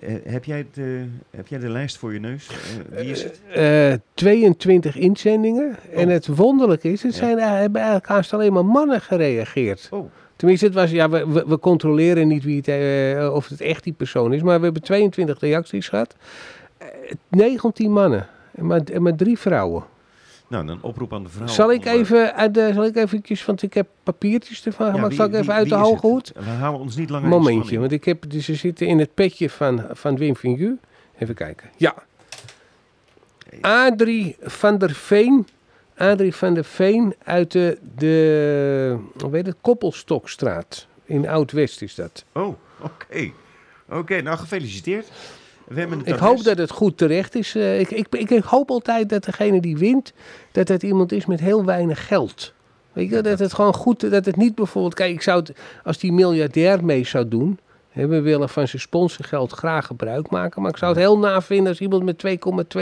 eh, heb, jij eh, heb jij de lijst voor je neus? Wie is het? Eh, 22 inzendingen. En Oh. het wonderlijke is, het Ja. zijn, hebben eigenlijk haast alleen maar mannen gereageerd. Oh, Tenminste, het was, ja, we, we, we controleren niet wie het, eh, of het echt die persoon is. Maar we hebben 22 reacties gehad. Eh, 19 mannen. En maar, maar drie vrouwen. nou, een oproep aan de vrouw. zal ik eh, even, uit de, zal ik eventjes, want ik heb papiertjes ervan ja, gemaakt. wie- zal ik wie- even uit de hoge hoed? We houden ons niet langer in Momentje, spanning. want ik heb, dus ze zitten in het petje van, van Wim Vingu. Even kijken. Ja. Adrie van der Veen. Adrie van der Veen uit de, de hoe weet het, Koppelstokstraat. In Oud-West is dat. Oh, oké. Oké, nou gefeliciteerd. We hebben Ik hoop dat het goed terecht is. Eh, ik, ik, ik, ik hoop altijd dat degene die wint, dat het iemand is met heel weinig geld. Weet je, dat het gewoon goed, dat het niet bijvoorbeeld, kijk, ik zou het, als die miljardair mee zou doen, We willen van zijn sponsorgeld graag gebruik maken. Maar ik zou het heel navinden als iemand met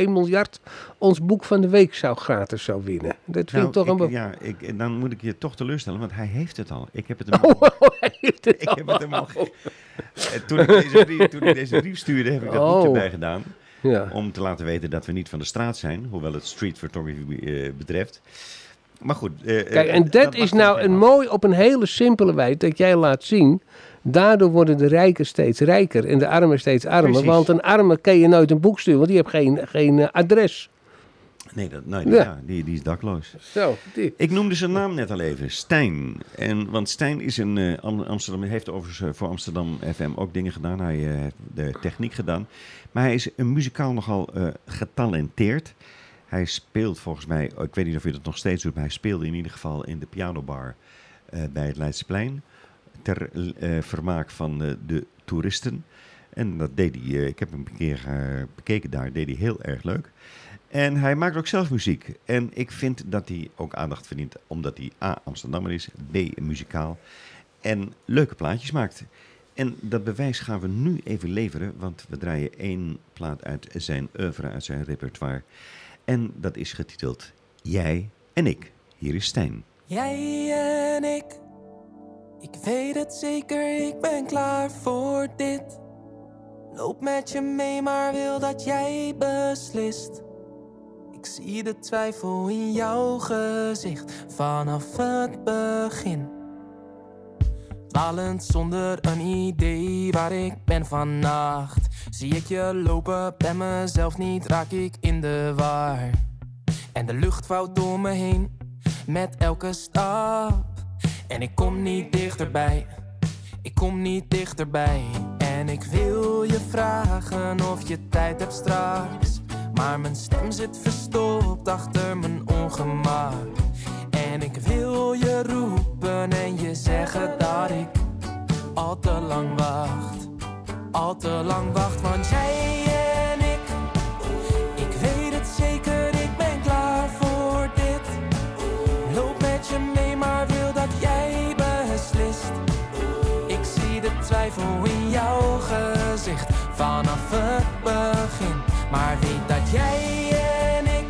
2,2 miljard ons boek van de week zou gratis zou winnen. Dat vind Nou, ik toch een... ik- ja, ik, dan moet ik je toch teleurstellen, want hij heeft het al. Ik heb het hem Oh, al. hij heeft het Ik heb het hem al. Eh, Toen ik, deze brief, toen ik deze brief stuurde, heb ik dat Oh. boek erbij gedaan. Ja. Om te laten weten dat we niet van de straat zijn, hoewel het street photography eh, betreft. Maar goed. eh, Kijk, en dat, mag is nou een mooi op een hele simpele wijze dat jij laat zien. Daardoor worden de rijken steeds rijker en de armen steeds armer. Precies. Want een arme kan je nooit een boek sturen, want die heeft geen, geen eh, adres. Nee, dat, nee Ja. ja. die, die is dakloos. Zo, die. Ik noemde zijn naam net al even, Stijn. En, want Stijn is een eh, Am- Amsterdam, heeft overigens eh, voor Amsterdam FM ook dingen gedaan. Hij heeft de techniek gedaan. Maar hij is een muzikaal nogal getalenteerd. Hij speelt volgens mij, ik weet niet of hij dat nog steeds doet, maar hij speelde in ieder geval in de pianobar bij het Leidseplein. Ter eh, vermaak van eh, de toeristen. En dat deed hij, eh, ik heb hem een keer bekeken daar, deed hij heel erg leuk. En hij maakt ook zelf muziek. En ik vind dat hij ook aandacht verdient, omdat hij A. Amsterdammer is, B. muzikaal en leuke plaatjes maakt. En dat bewijs gaan we nu even leveren, want we draaien één plaat uit zijn oeuvre, uit zijn repertoire. En dat is getiteld Jij en ik. Hier is Stijn. Jij en ik, ik weet het zeker, ik ben klaar voor dit. Loop met je mee, maar wil dat jij beslist. Ik zie de twijfel in jouw gezicht vanaf het begin. Dwalend zonder een idee waar ik ben vannacht. Zie ik je lopen, ben mezelf niet, raak ik in de war. En de lucht vouwt door me heen met elke stap. En ik kom niet dichterbij, ik kom niet dichterbij. En ik wil je vragen of je tijd hebt straks. Maar mijn stem zit verstopt achter mijn ongemak. En ik wil je roepen en je zeggen dat ik al te lang wacht. Al te lang wacht, want jij in jouw gezicht vanaf het begin. Maar weet dat jij en ik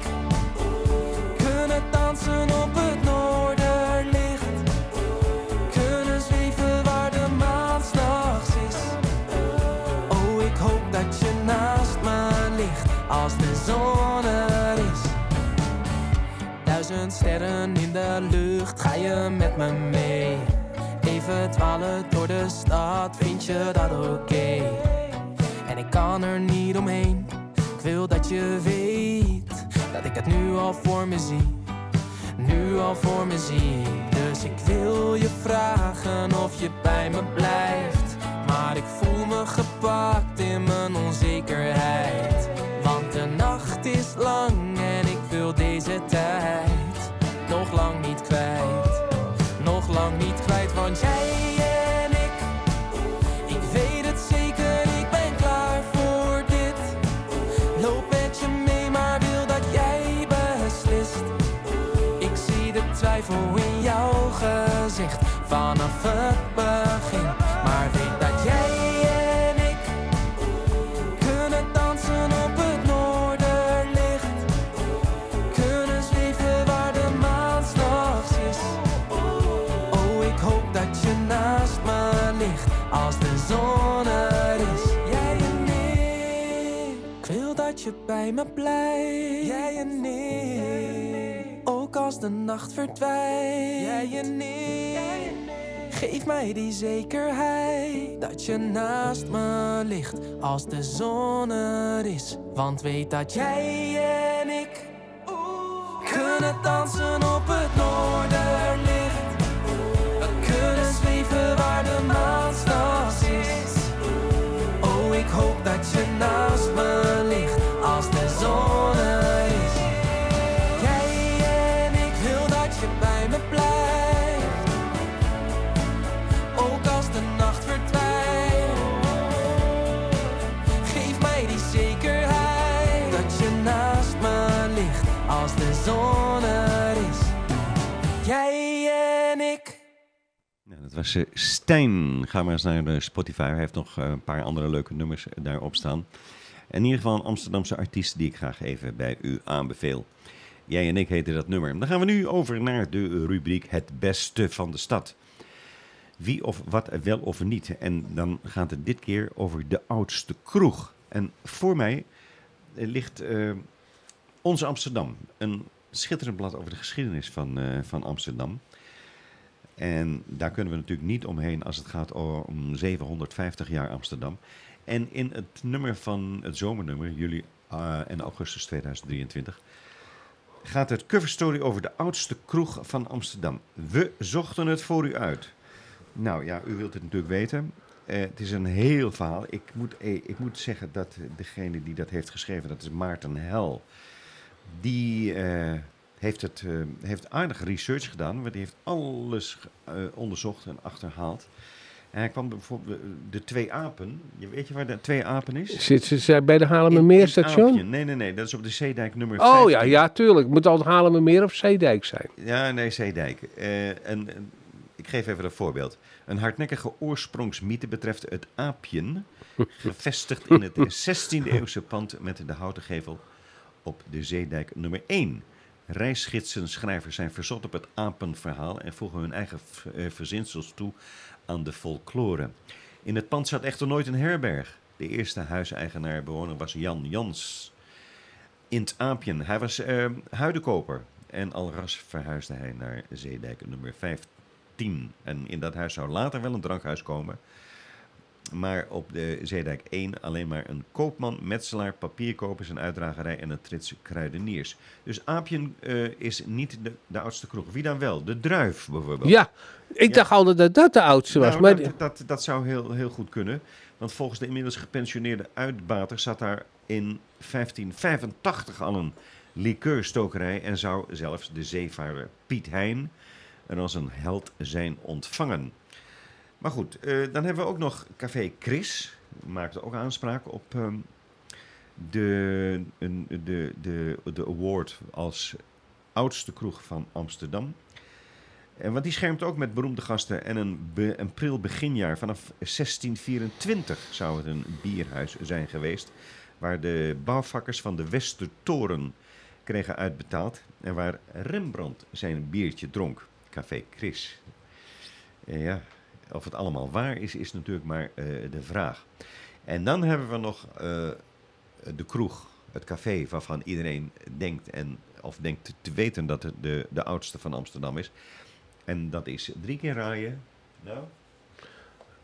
kunnen dansen op het noorderlicht. Kunnen zweven waar de maan s'nachts is. Oh, ik hoop dat je naast me ligt als de zon er is. Duizend sterren in de lucht, ga je met me mee? Even dwalen door de stad, vind je dat oké? En ik kan er niet omheen, ik wil dat je weet dat ik het nu al voor me zie. Nu al voor me zie, dus ik wil je vragen of je bij me blijft. Maar ik voel me gepakt in mijn onzekerheid. Want de nacht is lang en ik wil deze tijd nog lang niet kwijt. Vanaf het begin. Maar weet dat jij en ik kunnen dansen op het noorderlicht. Kunnen zweven waar de maan s'nachts is. Oh, ik hoop dat je naast me ligt als de zon er is. Jij en ik, ik wil dat je bij me blijft. Jij en ik, als de nacht verdwijnt. Jij en ik, geef mij die zekerheid dat je naast me ligt als de zon er is. Want weet dat jij en ik kunnen dansen op het noorderlicht. We kunnen zweven waar de maan s'nachts is. Oh, ik hoop dat je naast me ligt was eh, Stijn. Ga maar eens naar de Spotify. Hij heeft nog eh, een paar andere leuke nummers daarop staan. In ieder geval een Amsterdamse artiest die ik graag even bij u aanbeveel. Jij en ik heten dat nummer. Dan gaan we nu over naar de rubriek Het Beste van de Stad. Wie of wat wel of niet. En dan gaat het dit keer over de oudste kroeg. En voor mij eh, ligt eh, Onze Amsterdam. Een schitterend blad over de geschiedenis van, eh, van Amsterdam. En daar kunnen we natuurlijk niet omheen als het gaat om 750 jaar Amsterdam. En in het nummer van het zomernummer, juli eh, en augustus 2023, gaat het coverstory over de oudste kroeg van Amsterdam. We zochten het voor u uit. Nou ja, u wilt het natuurlijk weten. Eh, het is een heel verhaal. Ik moet, eh, ik moet zeggen dat degene die dat heeft geschreven, dat is Maarten Hel. Die heeft, het, eh, heeft aardig research gedaan, want die heeft alles eh, onderzocht en achterhaald. En hij kwam bijvoorbeeld de twee apen. Je weet je waar de twee apen is? Zit ze bij de Aapje. Nee, nee, nee. Dat is op de Zeedijk nummer Oh 15. ja, ja, tuurlijk. Moet altijd Haarlemmermeer of Zeedijk zijn. Ja, nee, Zeedijk. Eh, en, en ik geef even een voorbeeld. Een hardnekkige oorsprongsmythe betreft het aapjen, gevestigd in het 16e eeuwse pand met de houten gevel op de Zeedijk nummer 1. Reisgidsen, schrijvers zijn verzot op het apenverhaal en voegen hun eigen eh, verzinsels toe aan de folklore. In het pand zat echter nooit een herberg. De eerste huiseigenaar bewoner was Jan Jans in het Aapjen. Hij was eh, huidenkoper en al ras verhuisde hij naar Zeedijk nummer 15. En in dat huis zou later wel een drankhuis komen. Maar op de Zeedijk 1 alleen maar een koopman, metselaar, papierkopers, een uitdragerij en een trits kruideniers. Dus Aapjen eh, is niet de, de oudste kroeg. Wie dan wel? De Druif bijvoorbeeld. Ja, ik dacht altijd dat dat de oudste was. Nou, maar dat, dat, dat zou heel, heel goed kunnen. Want volgens de inmiddels gepensioneerde uitbater zat daar in 1585 al een likeurstokerij en zou zelfs de zeevaarder Piet Hein er als een held zijn ontvangen. Maar goed, eh, dan hebben we ook nog Café Chris. Maakte ook aanspraak op ehm, de, de, de, de award als oudste kroeg van Amsterdam. En want die schermt ook met beroemde gasten. En een, be, een pril beginjaar vanaf 1624 zou het een bierhuis zijn geweest. Waar de bouwvakkers van de Westertoren kregen uitbetaald. En waar Rembrandt zijn biertje dronk. Café Chris. Ja, of het allemaal waar is, is natuurlijk maar eh, de vraag. En dan hebben we nog eh, de kroeg, het café, waarvan iedereen denkt, en, of denkt te weten dat het de, de oudste van Amsterdam is. En dat is drie keer raaien. Nou,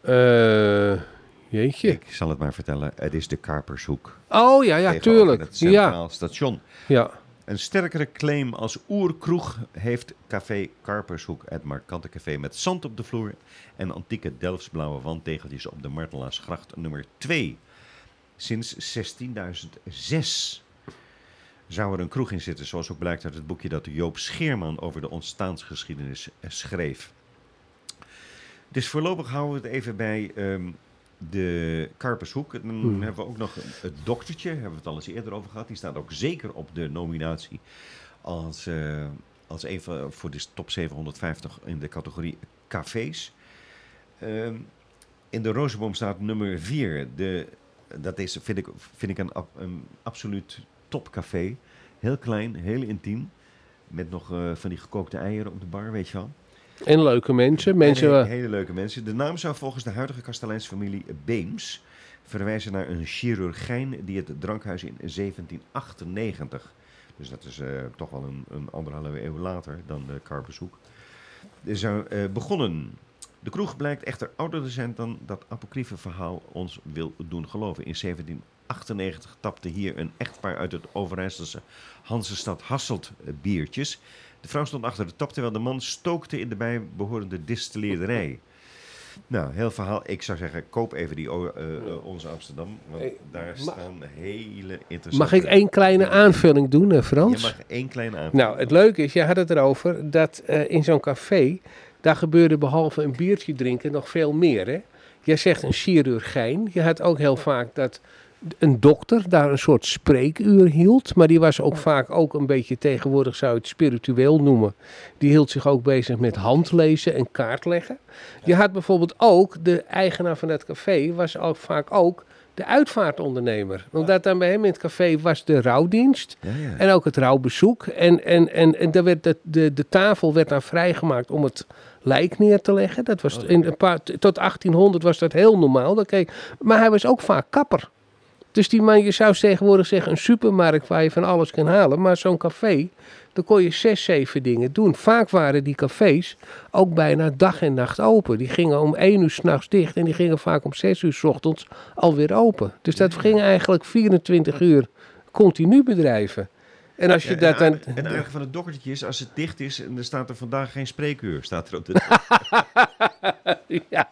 Eh, jeetje. ik zal het maar vertellen. Het is de Karpershoek. Oh ja, ja, tuurlijk. Het Ja, Centraal Station. ja. Een sterkere claim als oerkroeg heeft Café Karpershoek. Het markante café met zand op de vloer en antieke Delftsblauwe wandtegeltjes op de Martelaarsgracht nummer 2. Sinds 16.006 zou er een kroeg in zitten, zoals ook blijkt uit het boekje dat Joop Scheerman over de ontstaansgeschiedenis schreef. Dus voorlopig houden we het even bij ehm, de Karpershoek. Dan Hmm. hebben we ook nog het doktertje, hebben we het al eens eerder over gehad. Die staat ook zeker op de nominatie als, eh, als een van, voor de top 750 in de categorie cafés. Ehm, in de Rozenboom staat nummer 4. De, dat is, vind ik, vind ik een absoluut topcafé. Heel klein, heel intiem. Met nog eh, van die gekookte eieren op de bar, weet je wel. En leuke mensen. Mensen En he- hele leuke mensen. De naam zou volgens de huidige kasteleinsfamilie Beems verwijzen naar een chirurgijn die het drankhuis in 1798, dus dat is eh, toch wel een, een anderhalve eeuw later dan de Karpershoek, is er, eh, begonnen. De kroeg blijkt echter ouder te zijn dan dat apocryfe verhaal ons wil doen geloven. In 1798 tapte hier een echtpaar uit het Overijsselse Hansestad Hasselt eh, biertjes. De vrouw stond achter de tap terwijl de man stookte in de bijbehorende distilleerderij. Nou, heel verhaal. Ik zou zeggen, koop even die eh, eh, Onze Amsterdam. Want Hey, daar mag- staan hele interessante... Mag ik één kleine aanvulling doen, eh, Je Frans? mag één kleine aan. Nou, het leuke is, je had het erover dat eh, in zo'n café, daar gebeurde behalve een biertje drinken nog veel meer. Hè? Jij zegt een chirurgijn. Je had ook heel vaak dat een dokter daar een soort spreekuur hield. Maar die was ook vaak ook een beetje tegenwoordig zou je het spiritueel noemen. Die hield zich ook bezig met handlezen en kaartleggen. Je had bijvoorbeeld ook, de eigenaar van dat café was ook vaak ook de uitvaartondernemer. Omdat dan bij hem in het café was de rouwdienst. Ja, ja. En ook het rouwbezoek. En, en, en, en daar werd de, de, de tafel werd dan vrijgemaakt om het lijk neer te leggen. Dat was in een paar, tot 1800 was dat heel normaal. Dat keek, maar hij was ook vaak kapper. Dus die man, je zou tegenwoordig zeggen een supermarkt waar je van alles kan halen. Maar zo'n café, daar kon je zes, zeven dingen doen. Vaak waren die cafés ook bijna dag en nacht open. Die gingen om één uur s'nachts dicht en die gingen vaak om zes uur s ochtends alweer open. Dus dat ging eigenlijk 24 uur continu bedrijven. En als je Ja, dat en dan... aardig- en aardig van het doktertje is, als het dicht is en er staat er vandaag geen spreekuur, staat er op de... Ja.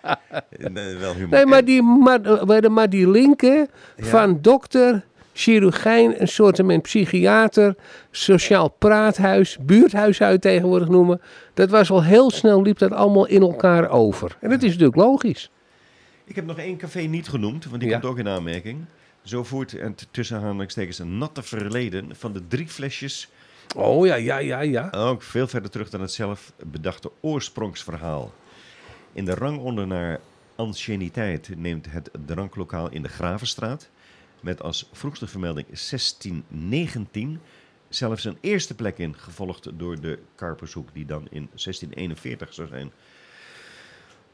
En, eh, wel humor. Nee, maar die, maar, maar, maar die linken van dokter, chirurgijn, een soort psychiater, sociaal praathuis, buurthuis het tegenwoordig noemen. Dat was al heel snel, liep dat allemaal in elkaar over. En dat is natuurlijk logisch. Ik heb nog één café niet genoemd, want die Ja. komt ook in aanmerking. Zo voert het tussen aanhalingstekens een natte verleden van de drie flesjes Oh ja, ja, ja, ja. ook veel verder terug dan het zelf bedachte oorsprongsverhaal. In de rangorde naar anciëniteit neemt het dranklokaal in de Gravenstraat met als vroegste vermelding 1619 zelfs een eerste plek in, gevolgd door de Karpershoek die dan in 1641 zou zijn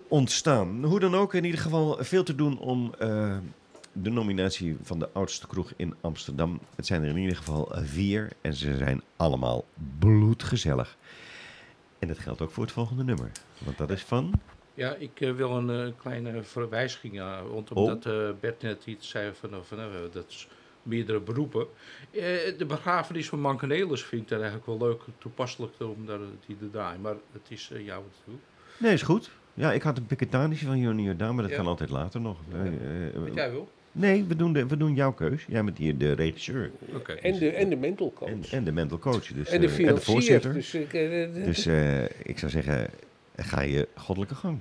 ontstaan. Hoe dan ook, in ieder geval veel te doen om eh, de nominatie van de oudste kroeg in Amsterdam. Het zijn er in ieder geval vier en ze zijn allemaal bloedgezellig. En dat geldt ook voor het volgende nummer. Want dat is van... Ja, ik eh, wil een eh, kleine verwijziging, ja, want omdat Bert net iets zei van, eh, van dat is meerdere beroepen. De begrafenis van Mankenelis vind ik dat eigenlijk wel leuk, toepasselijk om daar die te draaien, maar het is jou te doen. Nee, is goed. Ja, ik had een piketanische van Joni Jordaan, maar dat Ja. kan altijd later nog. Ja. Wat jij wil? Nee, we doen, de, we doen jouw keus. Jij bent hier de regisseur Oké. En de, en de mental coach. en, en de mental coach. Dus, En de eh, voorzitter. Dus, ik, eh, Dus eh, ik zou zeggen, ga je goddelijke gang.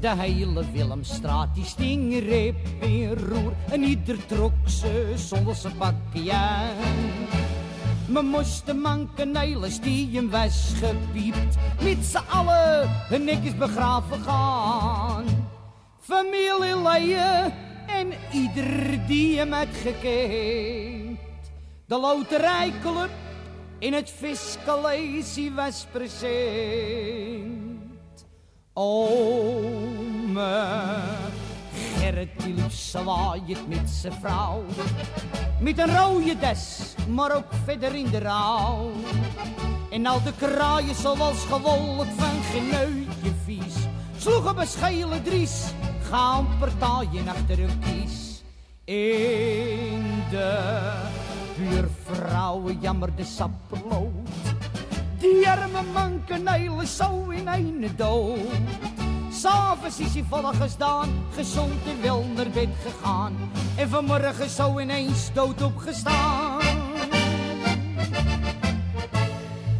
De hele Willemstraat die sting reep in roer en ieder trok ze zonder zijn bakje. We moesten mankenelis die hem was gepiept, met z'n allen hun netjes begraven gaan. Familieleden en ieder die hem had gekend. De loterijclub in het Fiscalesie was present. Gerrit die liep zwaaiend met zijn vrouw. Met een rode des, maar ook verder in de rouw. En al de kraaien zoals gewolk van geneutje vies. Sloegen beschelen dries, gaan partijen achter hun kies. In de buurvrouwen jammerde sapperlood. Die arme mankenijl is zo in een dood. S'avonds is hij volgens gedaan, gezond en wel naar bed gegaan. En vanmorgen zo ineens dood opgestaan.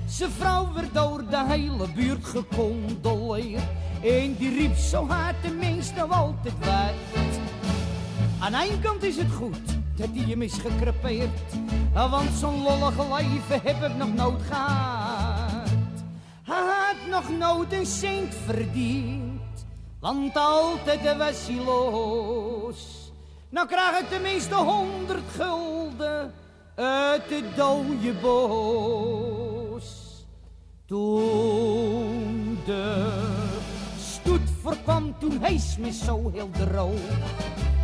Zijn vrouw werd door de hele buurt gecondoleerd. En die riep zo hard nou altijd wat. Aan één kant is het goed dat hij hem is gekrepeerd. Want zo'n lollige leven heb ik nog nooit gehad. Hij had nog nooit een cent verdiend. Want altijd was hij los. Nou krijg ik tenminste honderd gulden uit de dode bos. Toen de stoet voorkwam, toen hees me zo heel droog.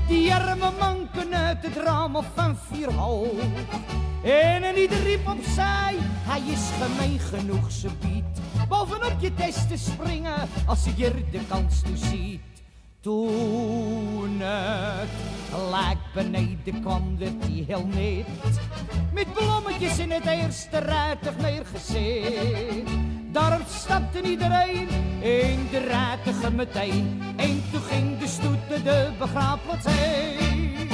Die arme manken uit het raam van vier hoog. En een ieder riep opzij, hij is gemeen genoeg, ze biedt. Bovenop je test te springen, als je er de kans toe ziet. Toen het lijk beneden kwam, werd hij heel net. Met blommetjes in het eerste rijtuig neergezet. Daarop stapte iedereen in de rijtuigen meteen. En toen ging de stoet naar de begraafplaats heen.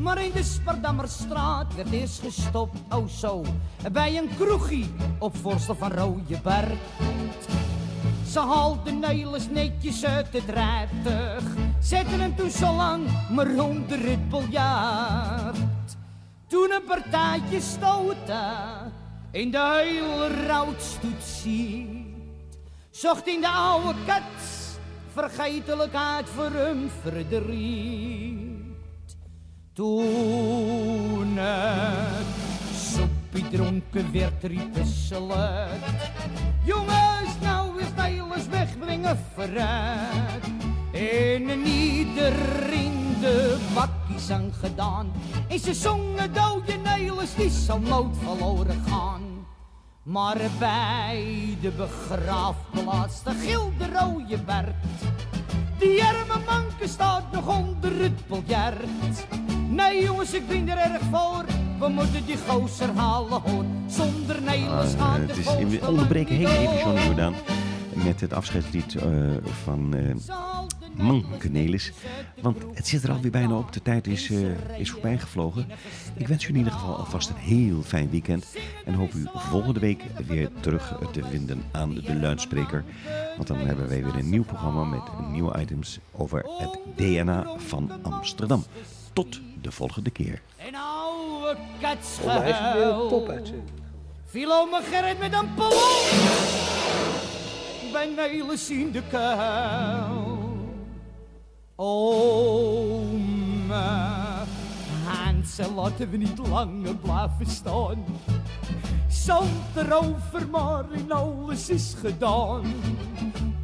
Maar in de Spardammerstraat werd eerst gestopt, oh zo, bij een kroegie op voorstel van Rooieberg. Ze haalden Nelis netjes uit het rijtuig, zetten hem toen zo lang maar onder het biljart. Toen een partijtje stoten in de hele routstoet ziet, zocht in de oude kat vergetelijkheid voor hem verdriet. Toen het soepie dronken werd, ze luid. Jongens, nou is Nederlands wegbrengen vooruit. En ieder in de bakkies aan gedaan. En ze zongen dode Nederlands, die zal nooit verloren gaan. Maar bij de begraafplaats, de gilde rode Bert. Die arme manke staat nog onder het biljart. Nee jongens, ik ben er erg voor. We moeten die gozer halen hoor. Zonder Nederlands Ah, gaat het is, we onderbreken heel even Johnny. Jordaan met het afscheidslied eh, van eh Mankenelis. Want het zit er alweer bijna op. De tijd is, eh, is voorbij gevlogen. Ik wens u in ieder geval alvast een heel fijn weekend. En hoop u volgende week weer terug te vinden aan de luidspreker. Want dan hebben wij weer een nieuw programma met nieuwe items over het DNA van Amsterdam. Tot de volgende keer. Een oude. Viel Gerrit met een in de kuil. Ome, Hansel laten we niet langer blijven staan. Maar in alles is gedaan.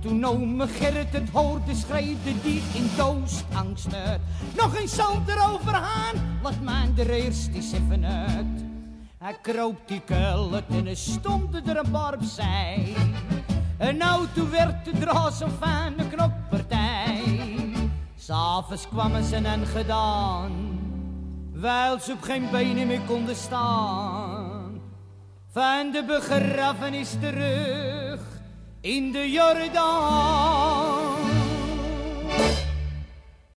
Toen ome Gerrit het hoorde, schreeuwde die in doosangst uit. Nog een zand erover aan, laat mij er eerst eens even uit. Hij kroop die kuil uit en er stonden er een paar opzij. En nou toen werd de draad zo'n fijne knokpartij. S'avonds kwamen ze en gedaan, wijl ze op geen benen meer konden staan. Van de begrafenis terug in de Jordaan.